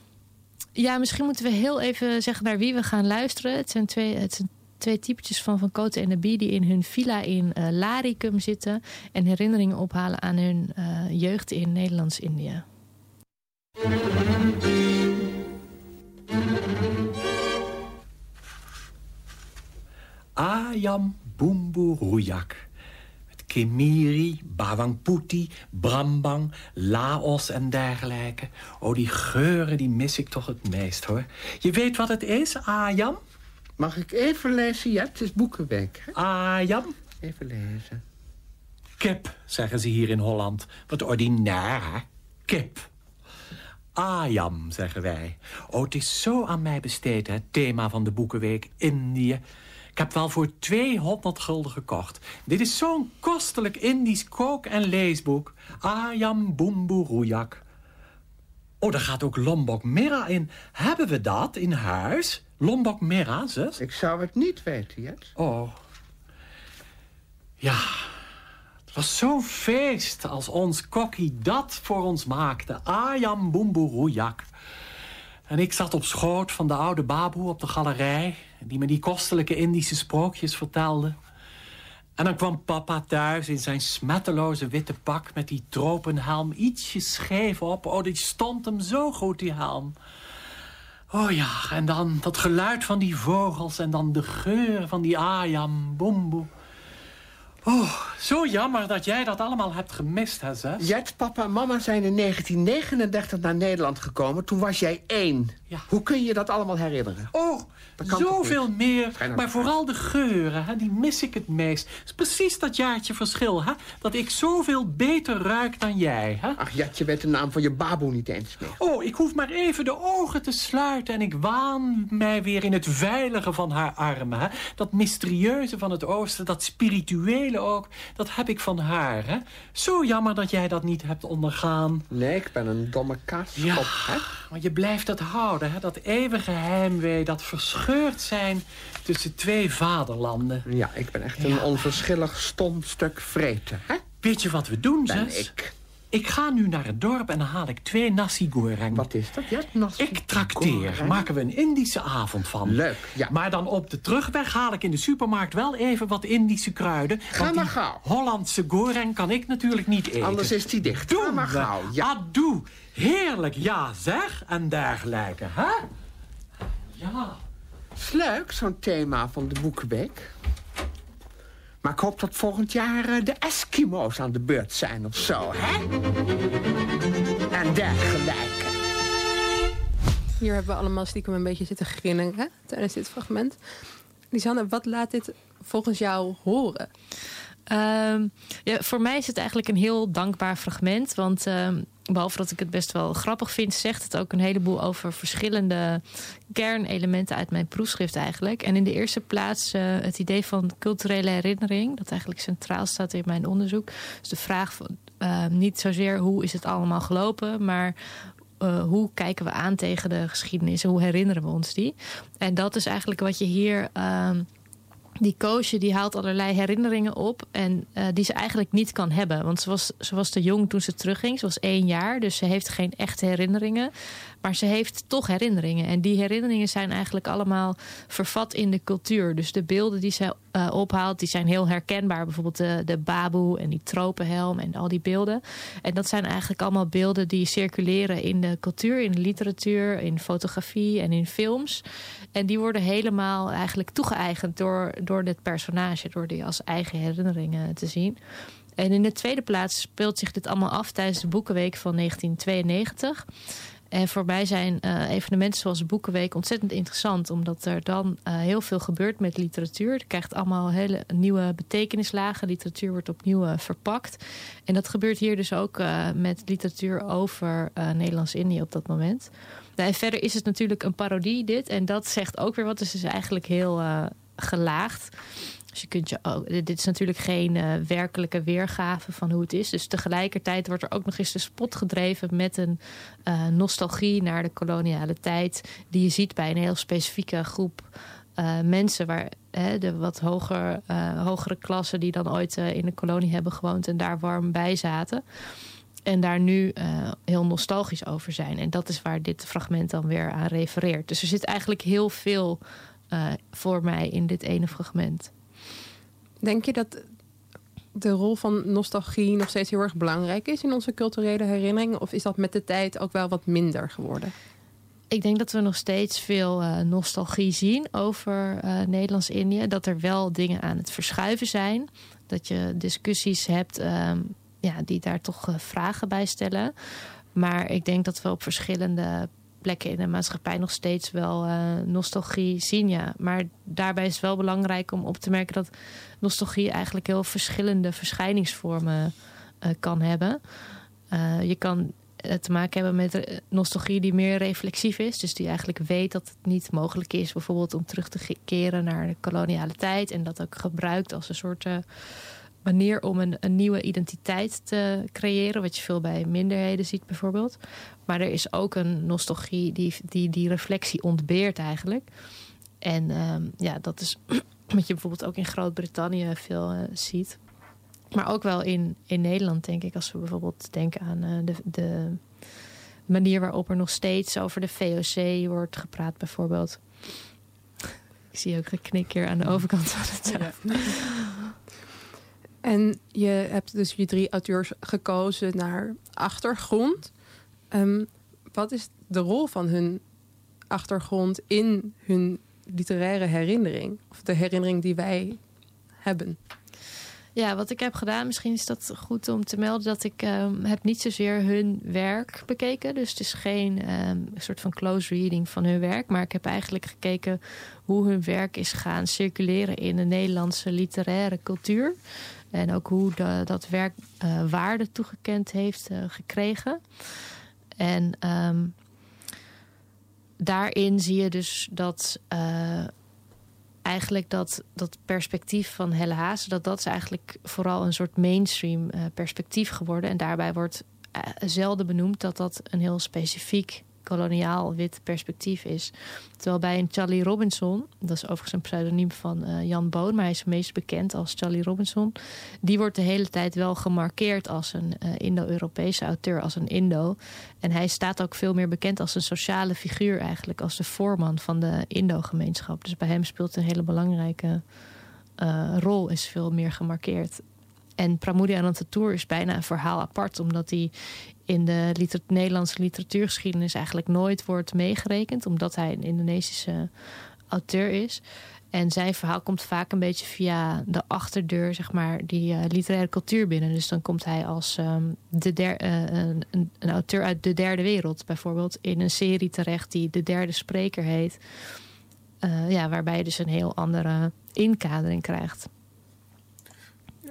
ja, misschien moeten we heel even zeggen naar wie we gaan luisteren. Het zijn twee, het zijn twee typetjes van Van Koten en de Bie... die in hun villa in uh, Laricum zitten... en herinneringen ophalen aan hun uh, jeugd in Nederlands-Indië. Ayam Bumbu Ruyak. Kemiri, Bawangputi, Brambang, Laos en dergelijke. Oh, die geuren die mis ik toch het meest, hoor. Je weet wat het is, Ayam? Mag ik even lezen? Ja, het is Boekenweek. Hè? Ayam? Even lezen. Kip, zeggen ze hier in Holland. Wat ordinair, hè? Kip. Ayam, zeggen wij. Oh, het is zo aan mij besteed, hè? Het thema van de Boekenweek, Indië. Ik heb wel voor 200 gulden gekocht. Dit is zo'n kostelijk Indisch kook- en leesboek. Ayam Bumbu Rujak. Oh, daar gaat ook Lombok Mera in. Hebben we dat in huis? Lombok Mera, zus? Ik zou het niet weten, Jet. Oh. Ja, het was zo'n feest als ons kokkie dat voor ons maakte. Ayam Bumbu Rujak. En ik zat op schoot van de oude baboe op de galerij... die me die kostelijke Indische sprookjes vertelde. En dan kwam papa thuis in zijn smetteloze witte pak... met die tropenhelm ietsje scheef op. Oh, die stond hem zo goed, die helm. Oh ja, en dan dat geluid van die vogels... en dan de geur van die ayam, boemboe. Oh, zo jammer dat jij dat allemaal hebt gemist, hè, zes? Jet, papa en mama zijn in 1939 naar Nederland gekomen. Toen was jij één. Ja. Hoe kun je dat allemaal herinneren? Oh, zoveel meer. Maar vooral de geuren, hè, die mis ik het meest. Het is precies dat jaartje verschil, hè? Dat ik zoveel beter ruik dan jij, hè? Ach, Jet, je weet de naam van je baboe niet eens meer. Oh, ik hoef maar even de ogen te sluiten... en ik waan mij weer in het veilige van haar armen, hè? Dat mysterieuze van het oosten, dat spirituele ook... dat heb ik van haar, hè? Zo jammer dat jij dat niet hebt ondergaan. Nee, ik ben een domme kaaskop, ja, hè? maar je blijft het houden, hè? Dat eeuwige heimwee, dat verscheurd zijn tussen twee vaderlanden. Ja, ik ben echt een Ja. onverschillig stom stuk vreten, hè? Weet je wat we doen, Ben zes? ik. Ik ga nu naar het dorp en dan haal ik twee nasi goreng. Wat is dat, Jet? Nasi Ik trakteer. Maken we een Indische avond van. Leuk, ja. Maar dan op de terugweg haal ik in de supermarkt wel even wat Indische kruiden. Ga maar gauw. Hollandse goreng kan ik natuurlijk niet eten. Anders is die dicht. Doen Ga maar gauw, ja. Adoe. Heerlijk, ja zeg. En dergelijke, hè? Ja. is leuk, zo'n thema van de Boekenweek. Maar ik hoop dat volgend jaar eh, de Eskimo's aan de beurt zijn of zo, hè? En dergelijke. Hier hebben we allemaal stiekem een beetje zitten grinnen hè, tijdens dit fragment. Lisanne, wat laat dit volgens jou horen? Ehm, ja, voor mij is het eigenlijk een heel dankbaar fragment. Want ehm, behalve dat ik het best wel grappig vind, zegt het ook een heleboel over verschillende kernelementen uit mijn proefschrift eigenlijk. En in de eerste plaats eh, het idee van culturele herinnering, dat eigenlijk centraal staat in mijn onderzoek. Dus de vraag van ehm, niet zozeer hoe is het allemaal gelopen, maar eh, hoe kijken we aan tegen de geschiedenis en hoe herinneren we ons die? En dat is eigenlijk wat je hier. ehm, die koosje die haalt allerlei herinneringen op. En eh, die ze eigenlijk niet kan hebben. Want ze was, ze was te jong toen ze terugging. Ze was één jaar. Dus ze heeft geen echte herinneringen. Maar ze heeft toch herinneringen. En die herinneringen zijn eigenlijk allemaal vervat in de cultuur. Dus de beelden die ze uh, ophaalt, die zijn heel herkenbaar. Bijvoorbeeld de, de baboe en die tropenhelm en al die beelden. En dat zijn eigenlijk allemaal beelden die circuleren in de cultuur, in de literatuur, in fotografie en in films. En die worden helemaal eigenlijk toegeëigend door, door dit personage, door die als eigen herinneringen te zien. En in de tweede plaats speelt zich dit allemaal af tijdens de Boekenweek van 1992. En voor mij zijn uh, evenementen zoals Boekenweek ontzettend interessant. Omdat er dan uh, heel veel gebeurt met literatuur. Je krijgt allemaal hele nieuwe betekenislagen. Literatuur wordt opnieuw uh, verpakt. En dat gebeurt hier dus ook met literatuur over Nederlands-Indië op dat moment. En verder is het natuurlijk een parodie dit. En dat zegt ook weer wat. Dus het is eigenlijk heel gelaagd. Dus dit is natuurlijk geen uh, werkelijke weergave van hoe het is. Dus tegelijkertijd wordt er ook nog eens de spot gedreven met een uh, nostalgie naar de koloniale tijd. Die je ziet bij een heel specifieke groep uh, mensen, waar de wat hoger, hogere klassen die dan ooit in de kolonie hebben gewoond en daar warm bij zaten. En daar nu heel nostalgisch over zijn. En dat is waar dit fragment dan weer aan refereert. Dus er zit eigenlijk heel veel voor mij in dit ene fragment. Denk je dat de rol van nostalgie nog steeds heel erg belangrijk is in onze culturele herinnering? Of is dat met de tijd ook wel wat minder geworden? Ik denk dat we nog steeds veel uh, nostalgie zien over uh, Nederlands-Indië. Dat er wel dingen aan het verschuiven zijn. Dat je discussies hebt um, ja, die daar toch uh, vragen bij stellen. Maar ik denk dat we op verschillende plekken in de maatschappij nog steeds wel uh, nostalgie zien. Ja. Maar daarbij is het wel belangrijk om op te merken dat nostalgie eigenlijk heel verschillende verschijningsvormen uh, kan hebben. Uh, je kan te maken hebben met nostalgie die meer reflexief is. Dus die eigenlijk weet dat het niet mogelijk is bijvoorbeeld om terug te keren naar de koloniale tijd. En dat ook gebruikt als een soort manier om een, een, nieuwe identiteit te creëren. Wat je veel bij minderheden ziet bijvoorbeeld. Maar er is ook een nostalgie die die, die reflectie ontbeert eigenlijk. En um, ja, dat is wat je bijvoorbeeld ook in Groot-Brittannië veel uh, ziet. Maar ook wel in, in Nederland, denk ik. Als we bijvoorbeeld denken aan uh, de, de manier waarop er nog steeds over de VOC wordt gepraat, bijvoorbeeld. Ik zie ook geknik hier aan de overkant van het tafel. En je hebt dus je drie auteurs gekozen naar achtergrond. Um, wat is de rol van hun achtergrond in hun literaire herinnering? Of de herinnering die wij hebben? Ja, wat ik heb gedaan, misschien is dat goed om te melden... dat ik um, heb niet zozeer hun werk bekeken. Dus het is geen um, soort van close reading van hun werk. Maar ik heb eigenlijk gekeken hoe hun werk is gaan circuleren... in de Nederlandse literaire cultuur. En ook hoe dat werk uh, waarde toegekend heeft uh, gekregen. En um, daarin zie je dus dat uh, eigenlijk dat, dat perspectief van Helle Haase... dat dat is eigenlijk vooral een soort mainstream perspectief geworden. En daarbij wordt zelden benoemd dat dat een heel specifiek koloniaal wit perspectief is. Terwijl bij een Charlie Robinson, dat is overigens een pseudoniem van uh, Jan Boon, maar hij is meest bekend als Charlie Robinson. Die wordt de hele tijd wel gemarkeerd als een uh, Indo-Europese auteur, als een Indo. En hij staat ook veel meer bekend als een sociale figuur eigenlijk, als de voorman van de Indo-gemeenschap. Dus bij hem speelt een hele belangrijke uh, rol, is veel meer gemarkeerd. En Pramoudi Anantatour is bijna een verhaal apart, omdat hij in de liter Nederlandse literatuurgeschiedenis eigenlijk nooit wordt meegerekend, omdat hij een Indonesische auteur is. En zijn verhaal komt vaak een beetje via de achterdeur, zeg maar, die uh, literaire cultuur binnen. Dus dan komt hij als um, de der, uh, een, een, auteur uit de derde wereld, bijvoorbeeld, in een serie terecht die De Derde Spreker heet. Uh, ja, waarbij je dus een heel andere inkadering krijgt.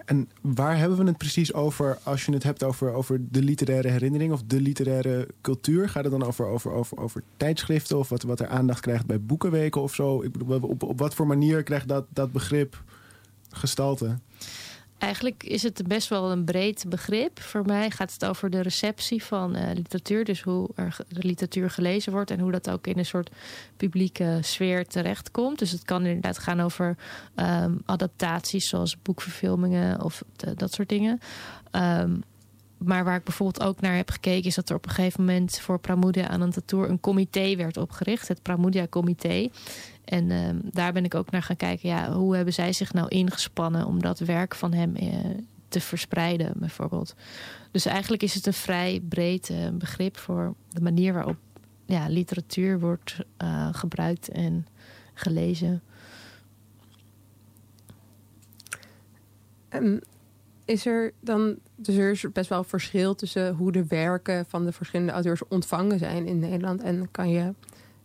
En waar hebben we het precies over als je het hebt over, over de literaire herinnering of de literaire cultuur? Gaat het dan over, over, over, over tijdschriften of wat, wat er aandacht krijgt bij boekenweken of zo? Ik bedoel, op, op wat voor manier krijgt dat, dat begrip gestalte? Eigenlijk is het best wel een breed begrip. Voor mij gaat het over de receptie van uh, literatuur. Dus hoe er literatuur gelezen wordt. En hoe dat ook in een soort publieke sfeer terechtkomt. Dus het kan inderdaad gaan over um, adaptaties zoals boekverfilmingen of dat soort dingen. Um, maar waar ik bijvoorbeeld ook naar heb gekeken, is dat er op een gegeven moment voor Pramudia Anantatour een comité werd opgericht, het Pramudia Comité. En ehm, daar ben ik ook naar gaan kijken, ja, hoe hebben zij zich nou ingespannen om dat werk van hem eh, te verspreiden, bijvoorbeeld. Dus eigenlijk is het een vrij breed eh, begrip voor de manier waarop ja, literatuur wordt uh, gebruikt en gelezen. Um, is er dan, dus er is best wel verschil tussen hoe de werken van de verschillende auteurs ontvangen zijn in Nederland. En kan je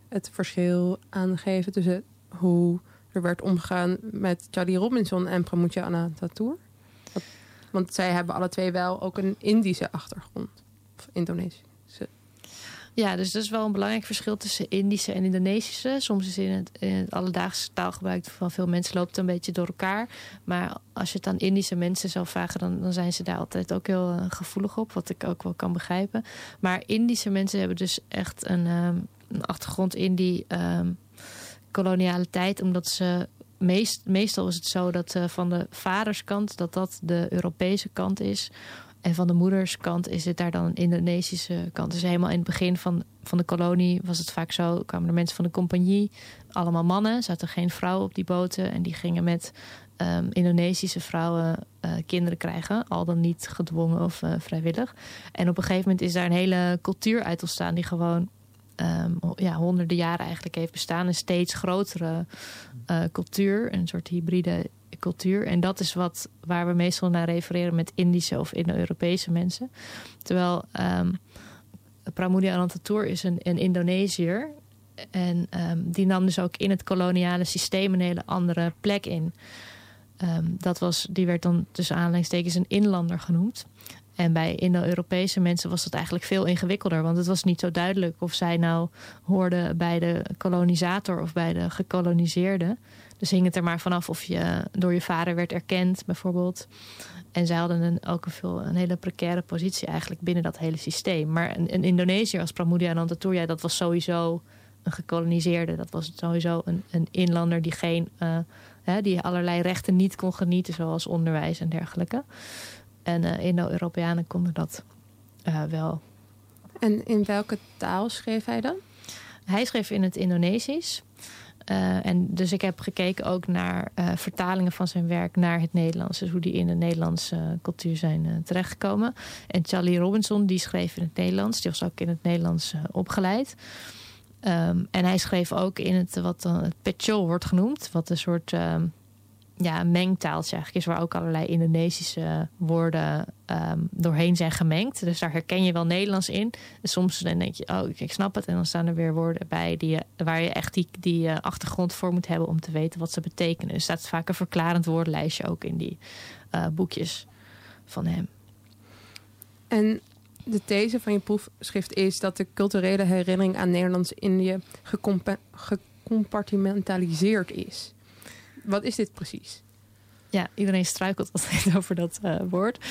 het verschil aangeven tussen hoe er werd omgegaan met Charlie Robinson en Pramucha Anantatour? Want zij hebben alle twee wel ook een Indische achtergrond. Of Indonesisch. Ja, dus dat is wel een belangrijk verschil tussen Indische en Indonesische. Soms is in het, in het alledaagse taalgebruik van veel mensen loopt het een beetje door elkaar. Maar als je het aan Indische mensen zou vragen, dan, dan zijn ze daar altijd ook heel uh, gevoelig op. Wat ik ook wel kan begrijpen. Maar Indische mensen hebben dus echt een, um, een achtergrond in die um, koloniale tijd. Omdat ze meest, meestal is het zo dat uh, van de vaderskant dat dat de Europese kant is. En van de moederskant is het daar dan een Indonesische kant. Dus helemaal in het begin van, van de kolonie was het vaak zo. kwamen er mensen van de compagnie, allemaal mannen. Zaten geen vrouwen op die boten. En die gingen met um, Indonesische vrouwen uh, kinderen krijgen. Al dan niet gedwongen of uh, vrijwillig. En op een gegeven moment is daar een hele cultuur uit ontstaan... die gewoon um, ja, honderden jaren eigenlijk heeft bestaan. Een steeds grotere uh, cultuur. Een soort hybride cultuur. En dat is wat, waar we meestal naar refereren met Indische of Indo-Europese mensen. Terwijl um, Pramudia Anantatour is een, een Indonesiër. En um, die nam dus ook in het koloniale systeem een hele andere plek in. Um, dat was, die werd dan tussen aanleidingstekens een inlander genoemd. En bij Indo-Europese mensen was dat eigenlijk veel ingewikkelder. Want het was niet zo duidelijk of zij nou hoorden bij de kolonisator of bij de gekoloniseerde. Dus hing het er maar vanaf of je door je vader werd erkend, bijvoorbeeld. En zij hadden een, ook een, veel, een hele precaire positie eigenlijk binnen dat hele systeem. Maar een, een Indonesiër als Pramudia Anantatour, ja, dat was sowieso een gekoloniseerde. Dat was sowieso een, een inlander die, geen, uh, hè, die allerlei rechten niet kon genieten, zoals onderwijs en dergelijke. En uh, Indo-Europeanen konden dat uh, wel. En in welke taal schreef hij dan? Hij schreef in het Indonesisch. Uh, en dus ik heb gekeken ook naar uh, vertalingen van zijn werk naar het Nederlands. Dus hoe die in de Nederlandse cultuur zijn terechtgekomen. En Charlie Robinson, die schreef in het Nederlands. Die was ook in het Nederlands opgeleid. Um, en hij schreef ook in het wat dan het Pechol wordt genoemd. Wat een soort um, ja, mengtaaltje eigenlijk is... waar ook allerlei Indonesische woorden um, doorheen zijn gemengd. Dus daar herken je wel Nederlands in. En soms dan denk je, oh, ik snap het. En dan staan er weer woorden bij die, waar je echt die, die uh, achtergrond voor moet hebben... om te weten wat ze betekenen. Er staat vaak een verklarend woordenlijstje ook in die uh, boekjes van hem. En de these van je proefschrift is dat de culturele herinnering aan Nederlands-Indië gecompartimentaliseerd is. Wat is dit precies? Ja, iedereen struikelt altijd over dat uh, woord.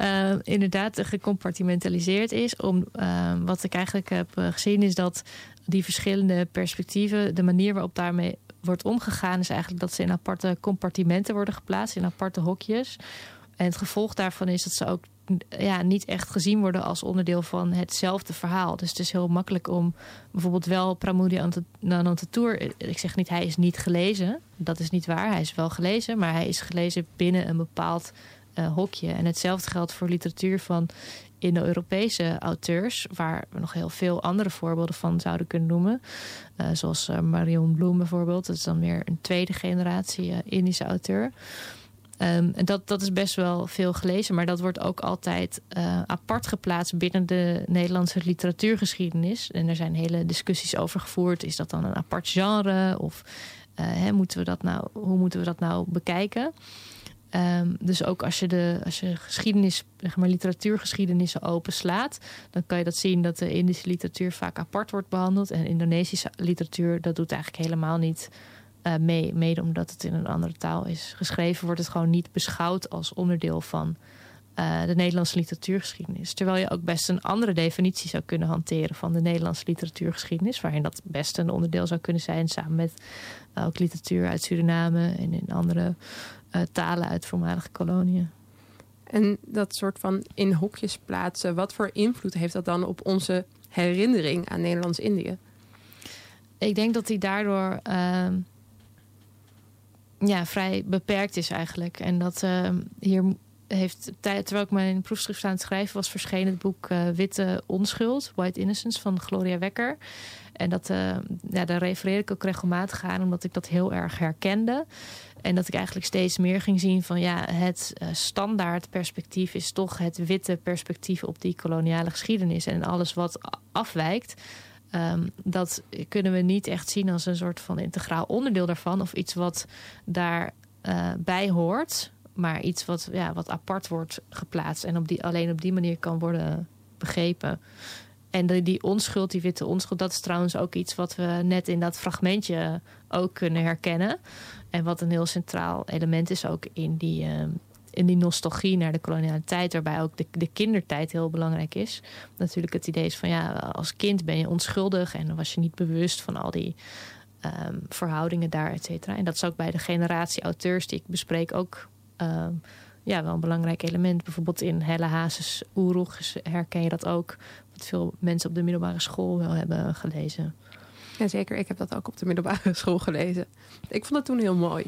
Uh, inderdaad, gecompartimentaliseerd is. Om, uh, wat ik eigenlijk heb gezien is dat die verschillende perspectieven... de manier waarop daarmee wordt omgegaan... is eigenlijk dat ze in aparte compartimenten worden geplaatst. In aparte hokjes. En het gevolg daarvan is dat ze ook ja, niet echt gezien worden als onderdeel van hetzelfde verhaal. Dus het is heel makkelijk om bijvoorbeeld wel Pramoudi Anantatour... Ik zeg niet, hij is niet gelezen. Dat is niet waar. Hij is wel gelezen, maar hij is gelezen binnen een bepaald uh, hokje. En hetzelfde geldt voor literatuur van Indo-Europese auteurs... waar we nog heel veel andere voorbeelden van zouden kunnen noemen. Uh, zoals uh, Marion Bloem bijvoorbeeld. Dat is dan weer een tweede generatie Indische auteur... Um, dat, dat is best wel veel gelezen, maar dat wordt ook altijd uh, apart geplaatst binnen de Nederlandse literatuurgeschiedenis. En er zijn hele discussies over gevoerd. Is dat dan een apart genre? Of uh, hè, moeten we dat nou, hoe moeten we dat nou bekijken? Um, dus ook als je de als je geschiedenis, zeg maar literatuurgeschiedenissen openslaat, dan kan je dat zien dat de Indische literatuur vaak apart wordt behandeld. En Indonesische literatuur, dat doet eigenlijk helemaal niet uh, mee. Mede omdat het in een andere taal is geschreven, wordt het gewoon niet beschouwd als onderdeel van uh, de Nederlandse literatuurgeschiedenis. Terwijl je ook best een andere definitie zou kunnen hanteren van de Nederlandse literatuurgeschiedenis, waarin dat best een onderdeel zou kunnen zijn, samen met uh, ook literatuur uit Suriname en in andere talen uit voormalige koloniën. En dat soort van in hokjes plaatsen, wat voor invloed heeft dat dan op onze herinnering aan Nederlands-Indië? Ik denk dat die daardoor ehm, ja, vrij beperkt is eigenlijk. En dat ehm, hier heeft, terwijl ik mijn proefschrift aan het schrijven was, verschenen het boek uh, Witte Onschuld, White Innocence van Gloria Wekker. En dat, uh, ja, daar refereer ik ook regelmatig aan, omdat ik dat heel erg herkende. En dat ik eigenlijk steeds meer ging zien van ja, het uh, standaard perspectief is toch het witte perspectief op die koloniale geschiedenis. En alles wat afwijkt, um, dat kunnen we niet echt zien als een soort van integraal onderdeel daarvan. Of iets wat daarbij uh, bij hoort maar iets wat, ja, wat apart wordt geplaatst en op die, alleen op die manier kan worden begrepen. En de, die onschuld, die witte onschuld, dat is trouwens ook iets wat we net in dat fragmentje ook kunnen herkennen. En wat een heel centraal element is ook in die, uh, in die nostalgie naar de koloniale tijd, waarbij ook de, de kindertijd heel belangrijk is. Natuurlijk het idee is van ja, als kind ben je onschuldig en dan was je niet bewust van al die um, verhoudingen daar, et cetera. En dat is ook bij de generatie auteurs die ik bespreek ook uh, ja, wel een belangrijk element. Bijvoorbeeld in Helle Hazes Oeroeg herken je dat ook. Wat veel mensen op de middelbare school wel hebben gelezen. Jazeker, ik heb dat ook op de middelbare school gelezen. Ik vond het toen heel mooi.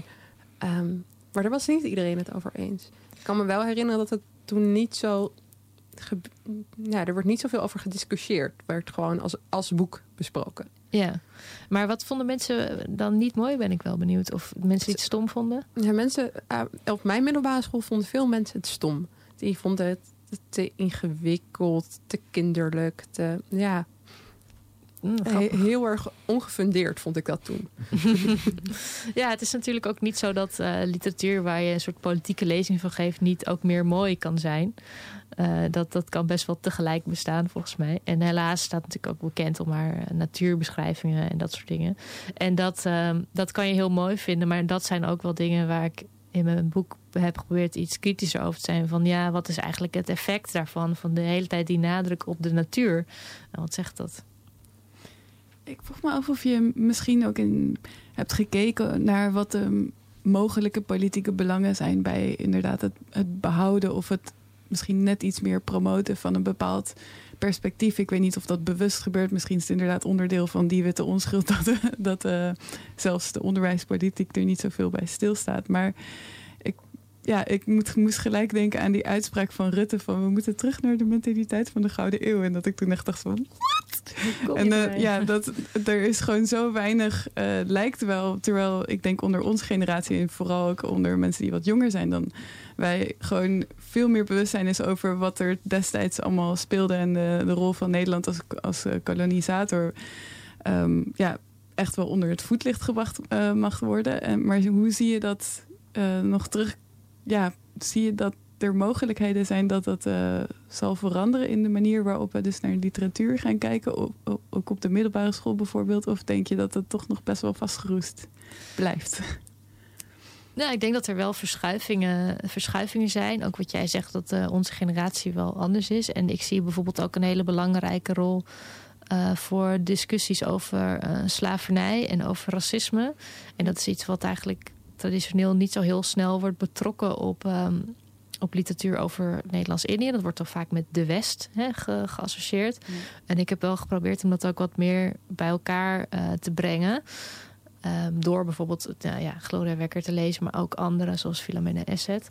Um, maar daar was niet iedereen het over eens. Ik kan me wel herinneren dat het toen niet zo... Ja, er wordt niet zoveel over gediscussieerd. Het werd gewoon als, als boek besproken. Ja, maar wat vonden mensen dan niet mooi, ben ik wel benieuwd. Of mensen het stom vonden? Ja, mensen, uh, op mijn middelbare school vonden veel mensen het stom. Die vonden het te ingewikkeld, te kinderlijk, te, ja... Mm, heel erg ongefundeerd vond ik dat toen. ja, het is natuurlijk ook niet zo dat uh, literatuur waar je een soort politieke lezing van geeft, niet ook meer mooi kan zijn. Uh, dat, dat kan best wel tegelijk bestaan, volgens mij. En helaas staat natuurlijk ook bekend om haar natuurbeschrijvingen en dat soort dingen. En dat, uh, dat kan je heel mooi vinden, maar dat zijn ook wel dingen waar ik in mijn boek heb geprobeerd iets kritischer over te zijn. Van ja, wat is eigenlijk het effect daarvan? Van de hele tijd die nadruk op de natuur. En wat zegt dat? Ik vroeg me af of je misschien ook in hebt gekeken naar wat de mogelijke politieke belangen zijn bij inderdaad het, behouden of het misschien net iets meer promoten van een bepaald perspectief. Ik weet niet of dat bewust gebeurt. Misschien is het inderdaad onderdeel van die witte onschuld dat, dat uh, zelfs de onderwijspolitiek er niet zoveel bij stilstaat. Maar ik, ja, ik moet, moest gelijk denken aan die uitspraak van Rutte van we moeten terug naar de mentaliteit van de Gouden Eeuw. En dat ik toen echt dacht van en uh, ja, dat, er is gewoon zo weinig, uh, lijkt wel, terwijl ik denk onder onze generatie en vooral ook onder mensen die wat jonger zijn dan wij, gewoon veel meer bewustzijn is over wat er destijds allemaal speelde en de, de rol van Nederland als, als uh, kolonisator. Um, ja, echt wel onder het voetlicht gebracht mag worden. En, maar hoe zie je dat nog terug? Ja, zie je dat er mogelijkheden zijn dat dat uh, zal veranderen in de manier waarop we dus naar literatuur gaan kijken, ook op de middelbare school bijvoorbeeld? Of denk je dat het toch nog best wel vastgeroest blijft? Nou, ik denk dat er wel verschuivingen, verschuivingen zijn. Ook wat jij zegt, dat uh, onze generatie wel anders is. En ik zie bijvoorbeeld ook een hele belangrijke rol uh, voor discussies over slavernij en over racisme. En dat is iets wat eigenlijk traditioneel niet zo heel snel wordt betrokken op, um, op literatuur over Nederlands-Indië. Dat wordt toch vaak met de West hè, ge geassocieerd. Ja. En ik heb wel geprobeerd om dat ook wat meer bij elkaar uh, te brengen. Um, door bijvoorbeeld nou ja, Gloria Wekker te lezen, maar ook anderen zoals Philomena Esset.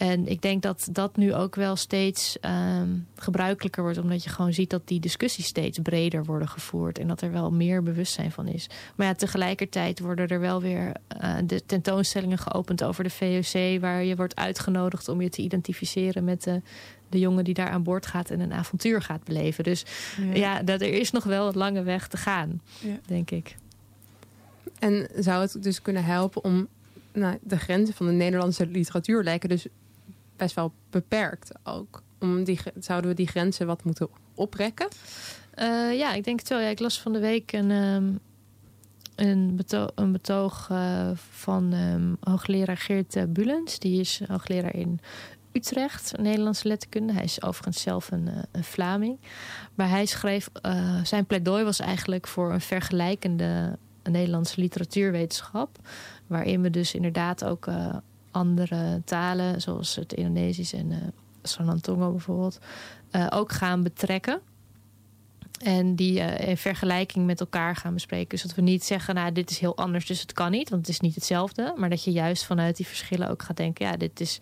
En ik denk dat dat nu ook wel steeds um, gebruikelijker wordt, omdat je gewoon ziet dat die discussies steeds breder worden gevoerd en dat er wel meer bewustzijn van is. Maar ja, tegelijkertijd worden er wel weer uh, de tentoonstellingen geopend over de VOC, waar je wordt uitgenodigd om je te identificeren met de, de jongen die daar aan boord gaat en een avontuur gaat beleven. Dus ja, ja dat, er is nog wel een lange weg te gaan, ja. denk ik. En zou het dus kunnen helpen om nou, de grenzen van de Nederlandse literatuur lijken dus best wel beperkt ook. Om die, zouden we die grenzen wat moeten oprekken? Uh, ja, ik denk het wel. Ja, ik las van de week een, um, een, betoog, een betoog uh, van um, hoogleraar Geert uh, Bulens. Die is hoogleraar in Utrecht, Nederlandse letterkunde. Hij is overigens zelf een, een Vlaming. Maar hij schreef, zijn pleidooi was eigenlijk voor een vergelijkende Nederlandse literatuurwetenschap. Waarin we dus inderdaad ook andere talen, zoals het Indonesisch en uh, Sanantongo bijvoorbeeld, uh, ook gaan betrekken. En die uh, in vergelijking met elkaar gaan bespreken. Dus dat we niet zeggen, nou, dit is heel anders, dus het kan niet, want het is niet hetzelfde. Maar dat je juist vanuit die verschillen ook gaat denken, ja, dit is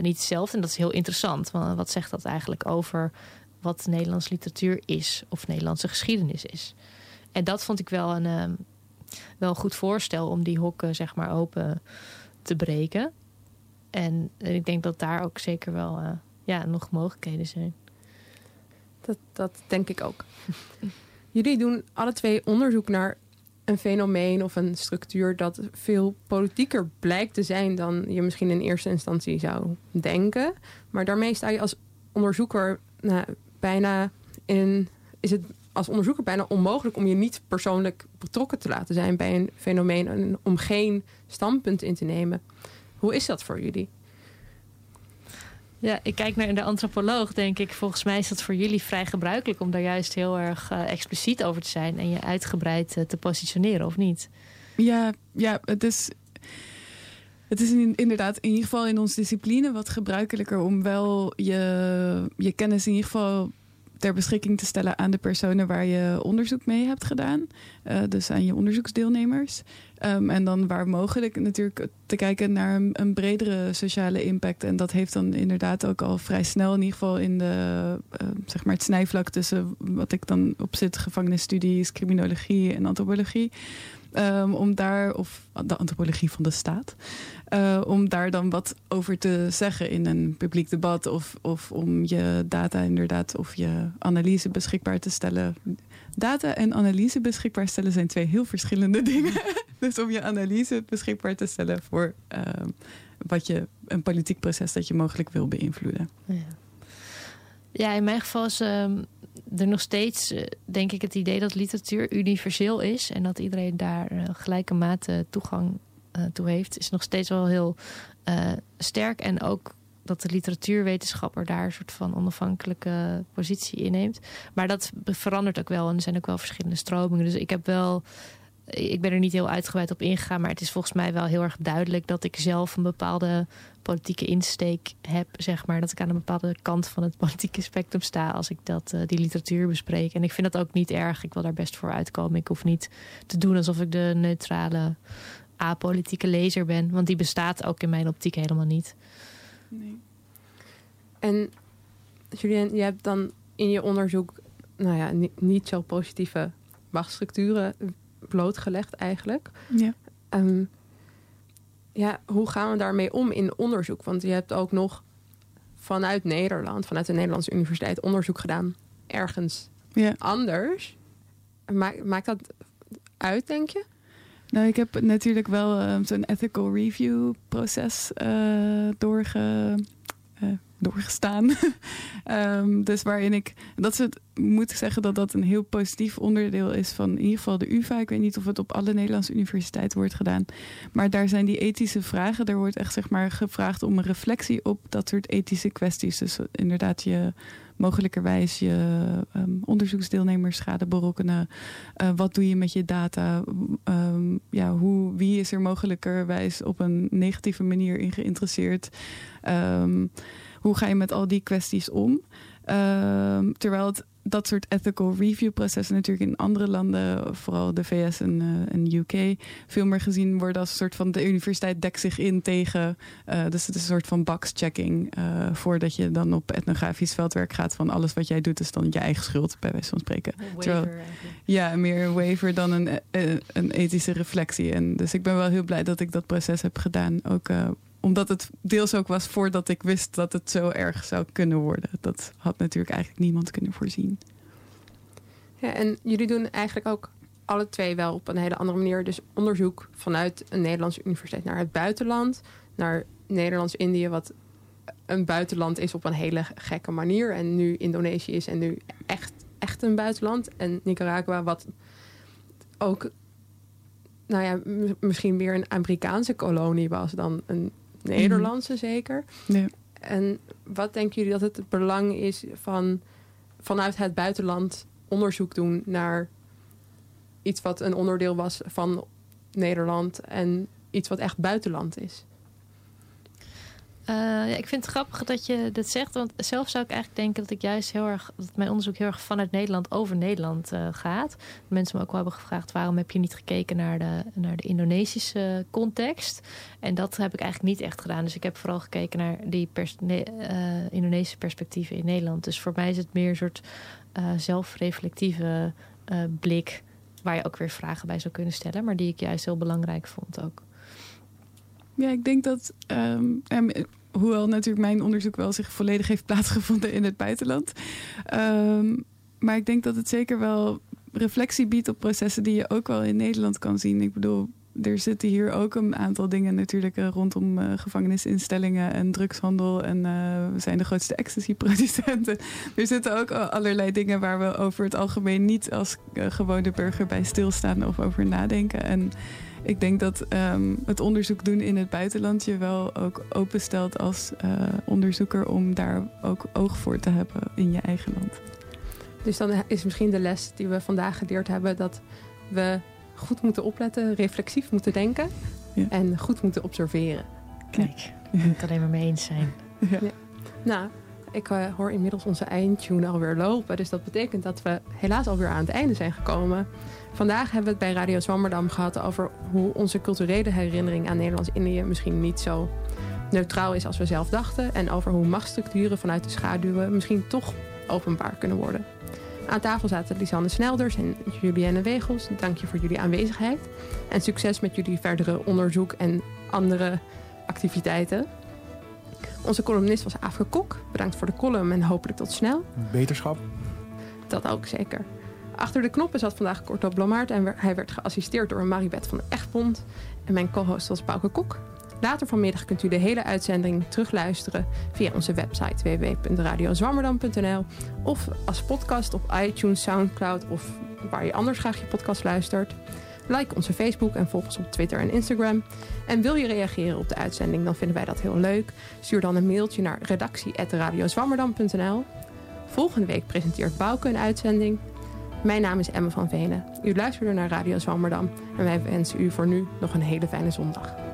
niet hetzelfde. En dat is heel interessant. Want wat zegt dat eigenlijk over wat Nederlandse literatuur is of Nederlandse geschiedenis is? En dat vond ik wel een, wel een goed voorstel om die hokken, zeg maar, open te breken. En, en ik denk dat daar ook zeker wel uh, ja, nog mogelijkheden zijn. Dat, dat denk ik ook. Jullie doen alle twee onderzoek naar een fenomeen of een structuur dat veel politieker blijkt te zijn dan je misschien in eerste instantie zou denken. Maar daarmee sta je als onderzoeker nou, bijna in. Is het als onderzoeker bijna onmogelijk om je niet persoonlijk betrokken te laten zijn bij een fenomeen en om geen standpunt in te nemen. Hoe is dat voor jullie? Ja, ik kijk naar de antropoloog, denk ik. Volgens mij is dat voor jullie vrij gebruikelijk om daar juist heel erg uh, expliciet over te zijn en je uitgebreid uh, te positioneren, of niet? Ja, ja het is. Het is inderdaad in ieder geval in onze discipline wat gebruikelijker om wel je, je kennis in ieder geval ter beschikking te stellen aan de personen waar je onderzoek mee hebt gedaan. Uh, dus aan je onderzoeksdeelnemers. Um, en dan waar mogelijk natuurlijk te kijken naar een, bredere sociale impact. En dat heeft dan inderdaad ook al vrij snel, in ieder geval in de, uh, zeg maar het snijvlak tussen wat ik dan op zit, gevangenisstudies, criminologie en antropologie. Um, om daar, of de antropologie van de staat, uh, om daar dan wat over te zeggen in een publiek debat. Of, of om je data inderdaad, of je analyse beschikbaar te stellen. Data en analyse beschikbaar stellen zijn twee heel verschillende dingen. dus om je analyse beschikbaar te stellen voor uh, wat je, een politiek proces dat je mogelijk wil beïnvloeden. Ja, ja in mijn geval is. Uh er nog steeds, denk ik, het idee dat literatuur universeel is en dat iedereen daar uh, gelijke mate toegang uh, toe heeft, is nog steeds wel heel sterk. En ook dat de literatuurwetenschapper daar een soort van onafhankelijke positie inneemt. Maar dat verandert ook wel en er zijn ook wel verschillende stromingen. Dus ik heb wel ik ben er niet heel uitgebreid op ingegaan, maar het is volgens mij wel heel erg duidelijk dat ik zelf een bepaalde politieke insteek heb, zeg maar. Dat ik aan een bepaalde kant van het politieke spectrum sta als ik dat, uh, die literatuur bespreek. En ik vind dat ook niet erg. Ik wil daar best voor uitkomen. Ik hoef niet te doen alsof ik de neutrale, apolitieke lezer ben. Want die bestaat ook in mijn optiek helemaal niet. Nee. En Julien, je hebt dan in je onderzoek nou ja, niet, niet zo positieve machtsstructuren blootgelegd eigenlijk. Ja. Um, ja, hoe gaan we daarmee om in onderzoek? Want je hebt ook nog vanuit Nederland, vanuit de Nederlandse universiteit, onderzoek gedaan ergens ja. anders. Maakt, maakt dat uit, denk je? Nou, ik heb natuurlijk wel uh, zo'n ethical review proces uh, doorge, uh, doorgestaan. um, dus waarin ik, dat is het, moet zeggen dat dat een heel positief onderdeel is van in ieder geval de UvA. Ik weet niet of het op alle Nederlandse universiteiten wordt gedaan. Maar daar zijn die ethische vragen, daar wordt echt zeg maar gevraagd om een reflectie op dat soort ethische kwesties. Dus inderdaad je mogelijkerwijs je um, onderzoeksdeelnemers schade berokkenen. Uh, wat doe je met je data? Um, ja, hoe, wie is er mogelijkerwijs op een negatieve manier in geïnteresseerd? Um, hoe ga je met al die kwesties om? Uh, terwijl het, dat soort ethical review processen natuurlijk in andere landen, vooral de VS en, uh, en UK, veel meer gezien worden als een soort van de universiteit dekt zich in tegen. Uh, dus het is een soort van box-checking uh, voordat je dan op etnografisch veldwerk gaat van alles wat jij doet is dan je eigen schuld, bij wijze van spreken. Terwijl, ja, meer een waiver dan een, een ethische reflectie. En dus ik ben wel heel blij dat ik dat proces heb gedaan. Ook omdat het deels ook was voordat ik wist dat het zo erg zou kunnen worden. Dat had natuurlijk eigenlijk niemand kunnen voorzien. Ja, en jullie doen eigenlijk ook alle twee wel op een hele andere manier. Dus onderzoek vanuit een Nederlandse universiteit naar het buitenland. Naar Nederlands-Indië, wat een buitenland is op een hele gekke manier. En nu Indonesië is en nu echt, echt een buitenland. En Nicaragua, wat ook nou ja, misschien meer een Amerikaanse kolonie was dan een Nederlandse zeker. Ja. En wat denken jullie dat het belang is van vanuit het buitenland onderzoek doen naar iets wat een onderdeel was van Nederland en iets wat echt buitenland is? Uh, ja, ik vind het grappig dat je dat zegt. Want zelf zou ik eigenlijk denken dat ik juist heel erg. dat mijn onderzoek heel erg vanuit Nederland over Nederland uh, gaat. Mensen me ook wel hebben gevraagd waarom heb je niet gekeken naar de, naar de Indonesische context. En dat heb ik eigenlijk niet echt gedaan. Dus ik heb vooral gekeken naar die uh, Indonesische perspectieven in Nederland. Dus voor mij is het meer een soort zelfreflectieve blik. Waar je ook weer vragen bij zou kunnen stellen. Maar die ik juist heel belangrijk vond ook. Ja, ik denk dat, um, hoewel natuurlijk mijn onderzoek wel zich volledig heeft plaatsgevonden in het buitenland. Um, maar ik denk dat het zeker wel reflectie biedt op processen die je ook wel in Nederland kan zien. Ik bedoel, er zitten hier ook een aantal dingen natuurlijk uh, rondom uh, gevangenisinstellingen en drugshandel. En uh, we zijn de grootste ecstasy-producenten. er zitten ook allerlei dingen waar we over het algemeen niet als gewone burger bij stilstaan of over nadenken. En ik denk dat um, het onderzoek doen in het buitenland je wel ook openstelt als uh, onderzoeker om daar ook oog voor te hebben in je eigen land. Dus dan is misschien de les die we vandaag geleerd hebben dat we goed moeten opletten, reflexief moeten denken ja. en goed moeten observeren. Kijk, ik moet het alleen maar mee eens zijn. Ja. Ja. Nou, ik uh, hoor inmiddels onze eindtune alweer lopen. Dus dat betekent dat we helaas alweer aan het einde zijn gekomen. Vandaag hebben we het bij Radio Zwammerdam gehad over hoe onze culturele herinnering aan Nederlands-Indië misschien niet zo neutraal is als we zelf dachten. En over hoe machtsstructuren vanuit de schaduwen misschien toch openbaar kunnen worden. Aan tafel zaten Lisanne Snelders en Julienne Wegels. Dank je voor jullie aanwezigheid. En succes met jullie verdere onderzoek en andere activiteiten. Onze columnist was Afke Kok. Bedankt voor de column en hopelijk tot snel. Beterschap. Dat ook zeker. Achter de knoppen zat vandaag Corto Blamaert en hij werd geassisteerd door Maribeth van Echtbond. En mijn co-host was Bouke Kok. Later vanmiddag kunt u de hele uitzending terugluisteren via onze website www.radiozwammerdam.nl of als podcast op iTunes, Soundcloud of waar je anders graag je podcast luistert. Like onze Facebook en volg ons op Twitter en Instagram. En wil je reageren op de uitzending, dan vinden wij dat heel leuk. Stuur dan een mailtje naar redactie.radiozwammerdam.nl. Volgende week presenteert Bouke een uitzending. Mijn naam is Emma van Venen. U luisterde naar Radio Zwammerdam en wij wensen u voor nu nog een hele fijne zondag.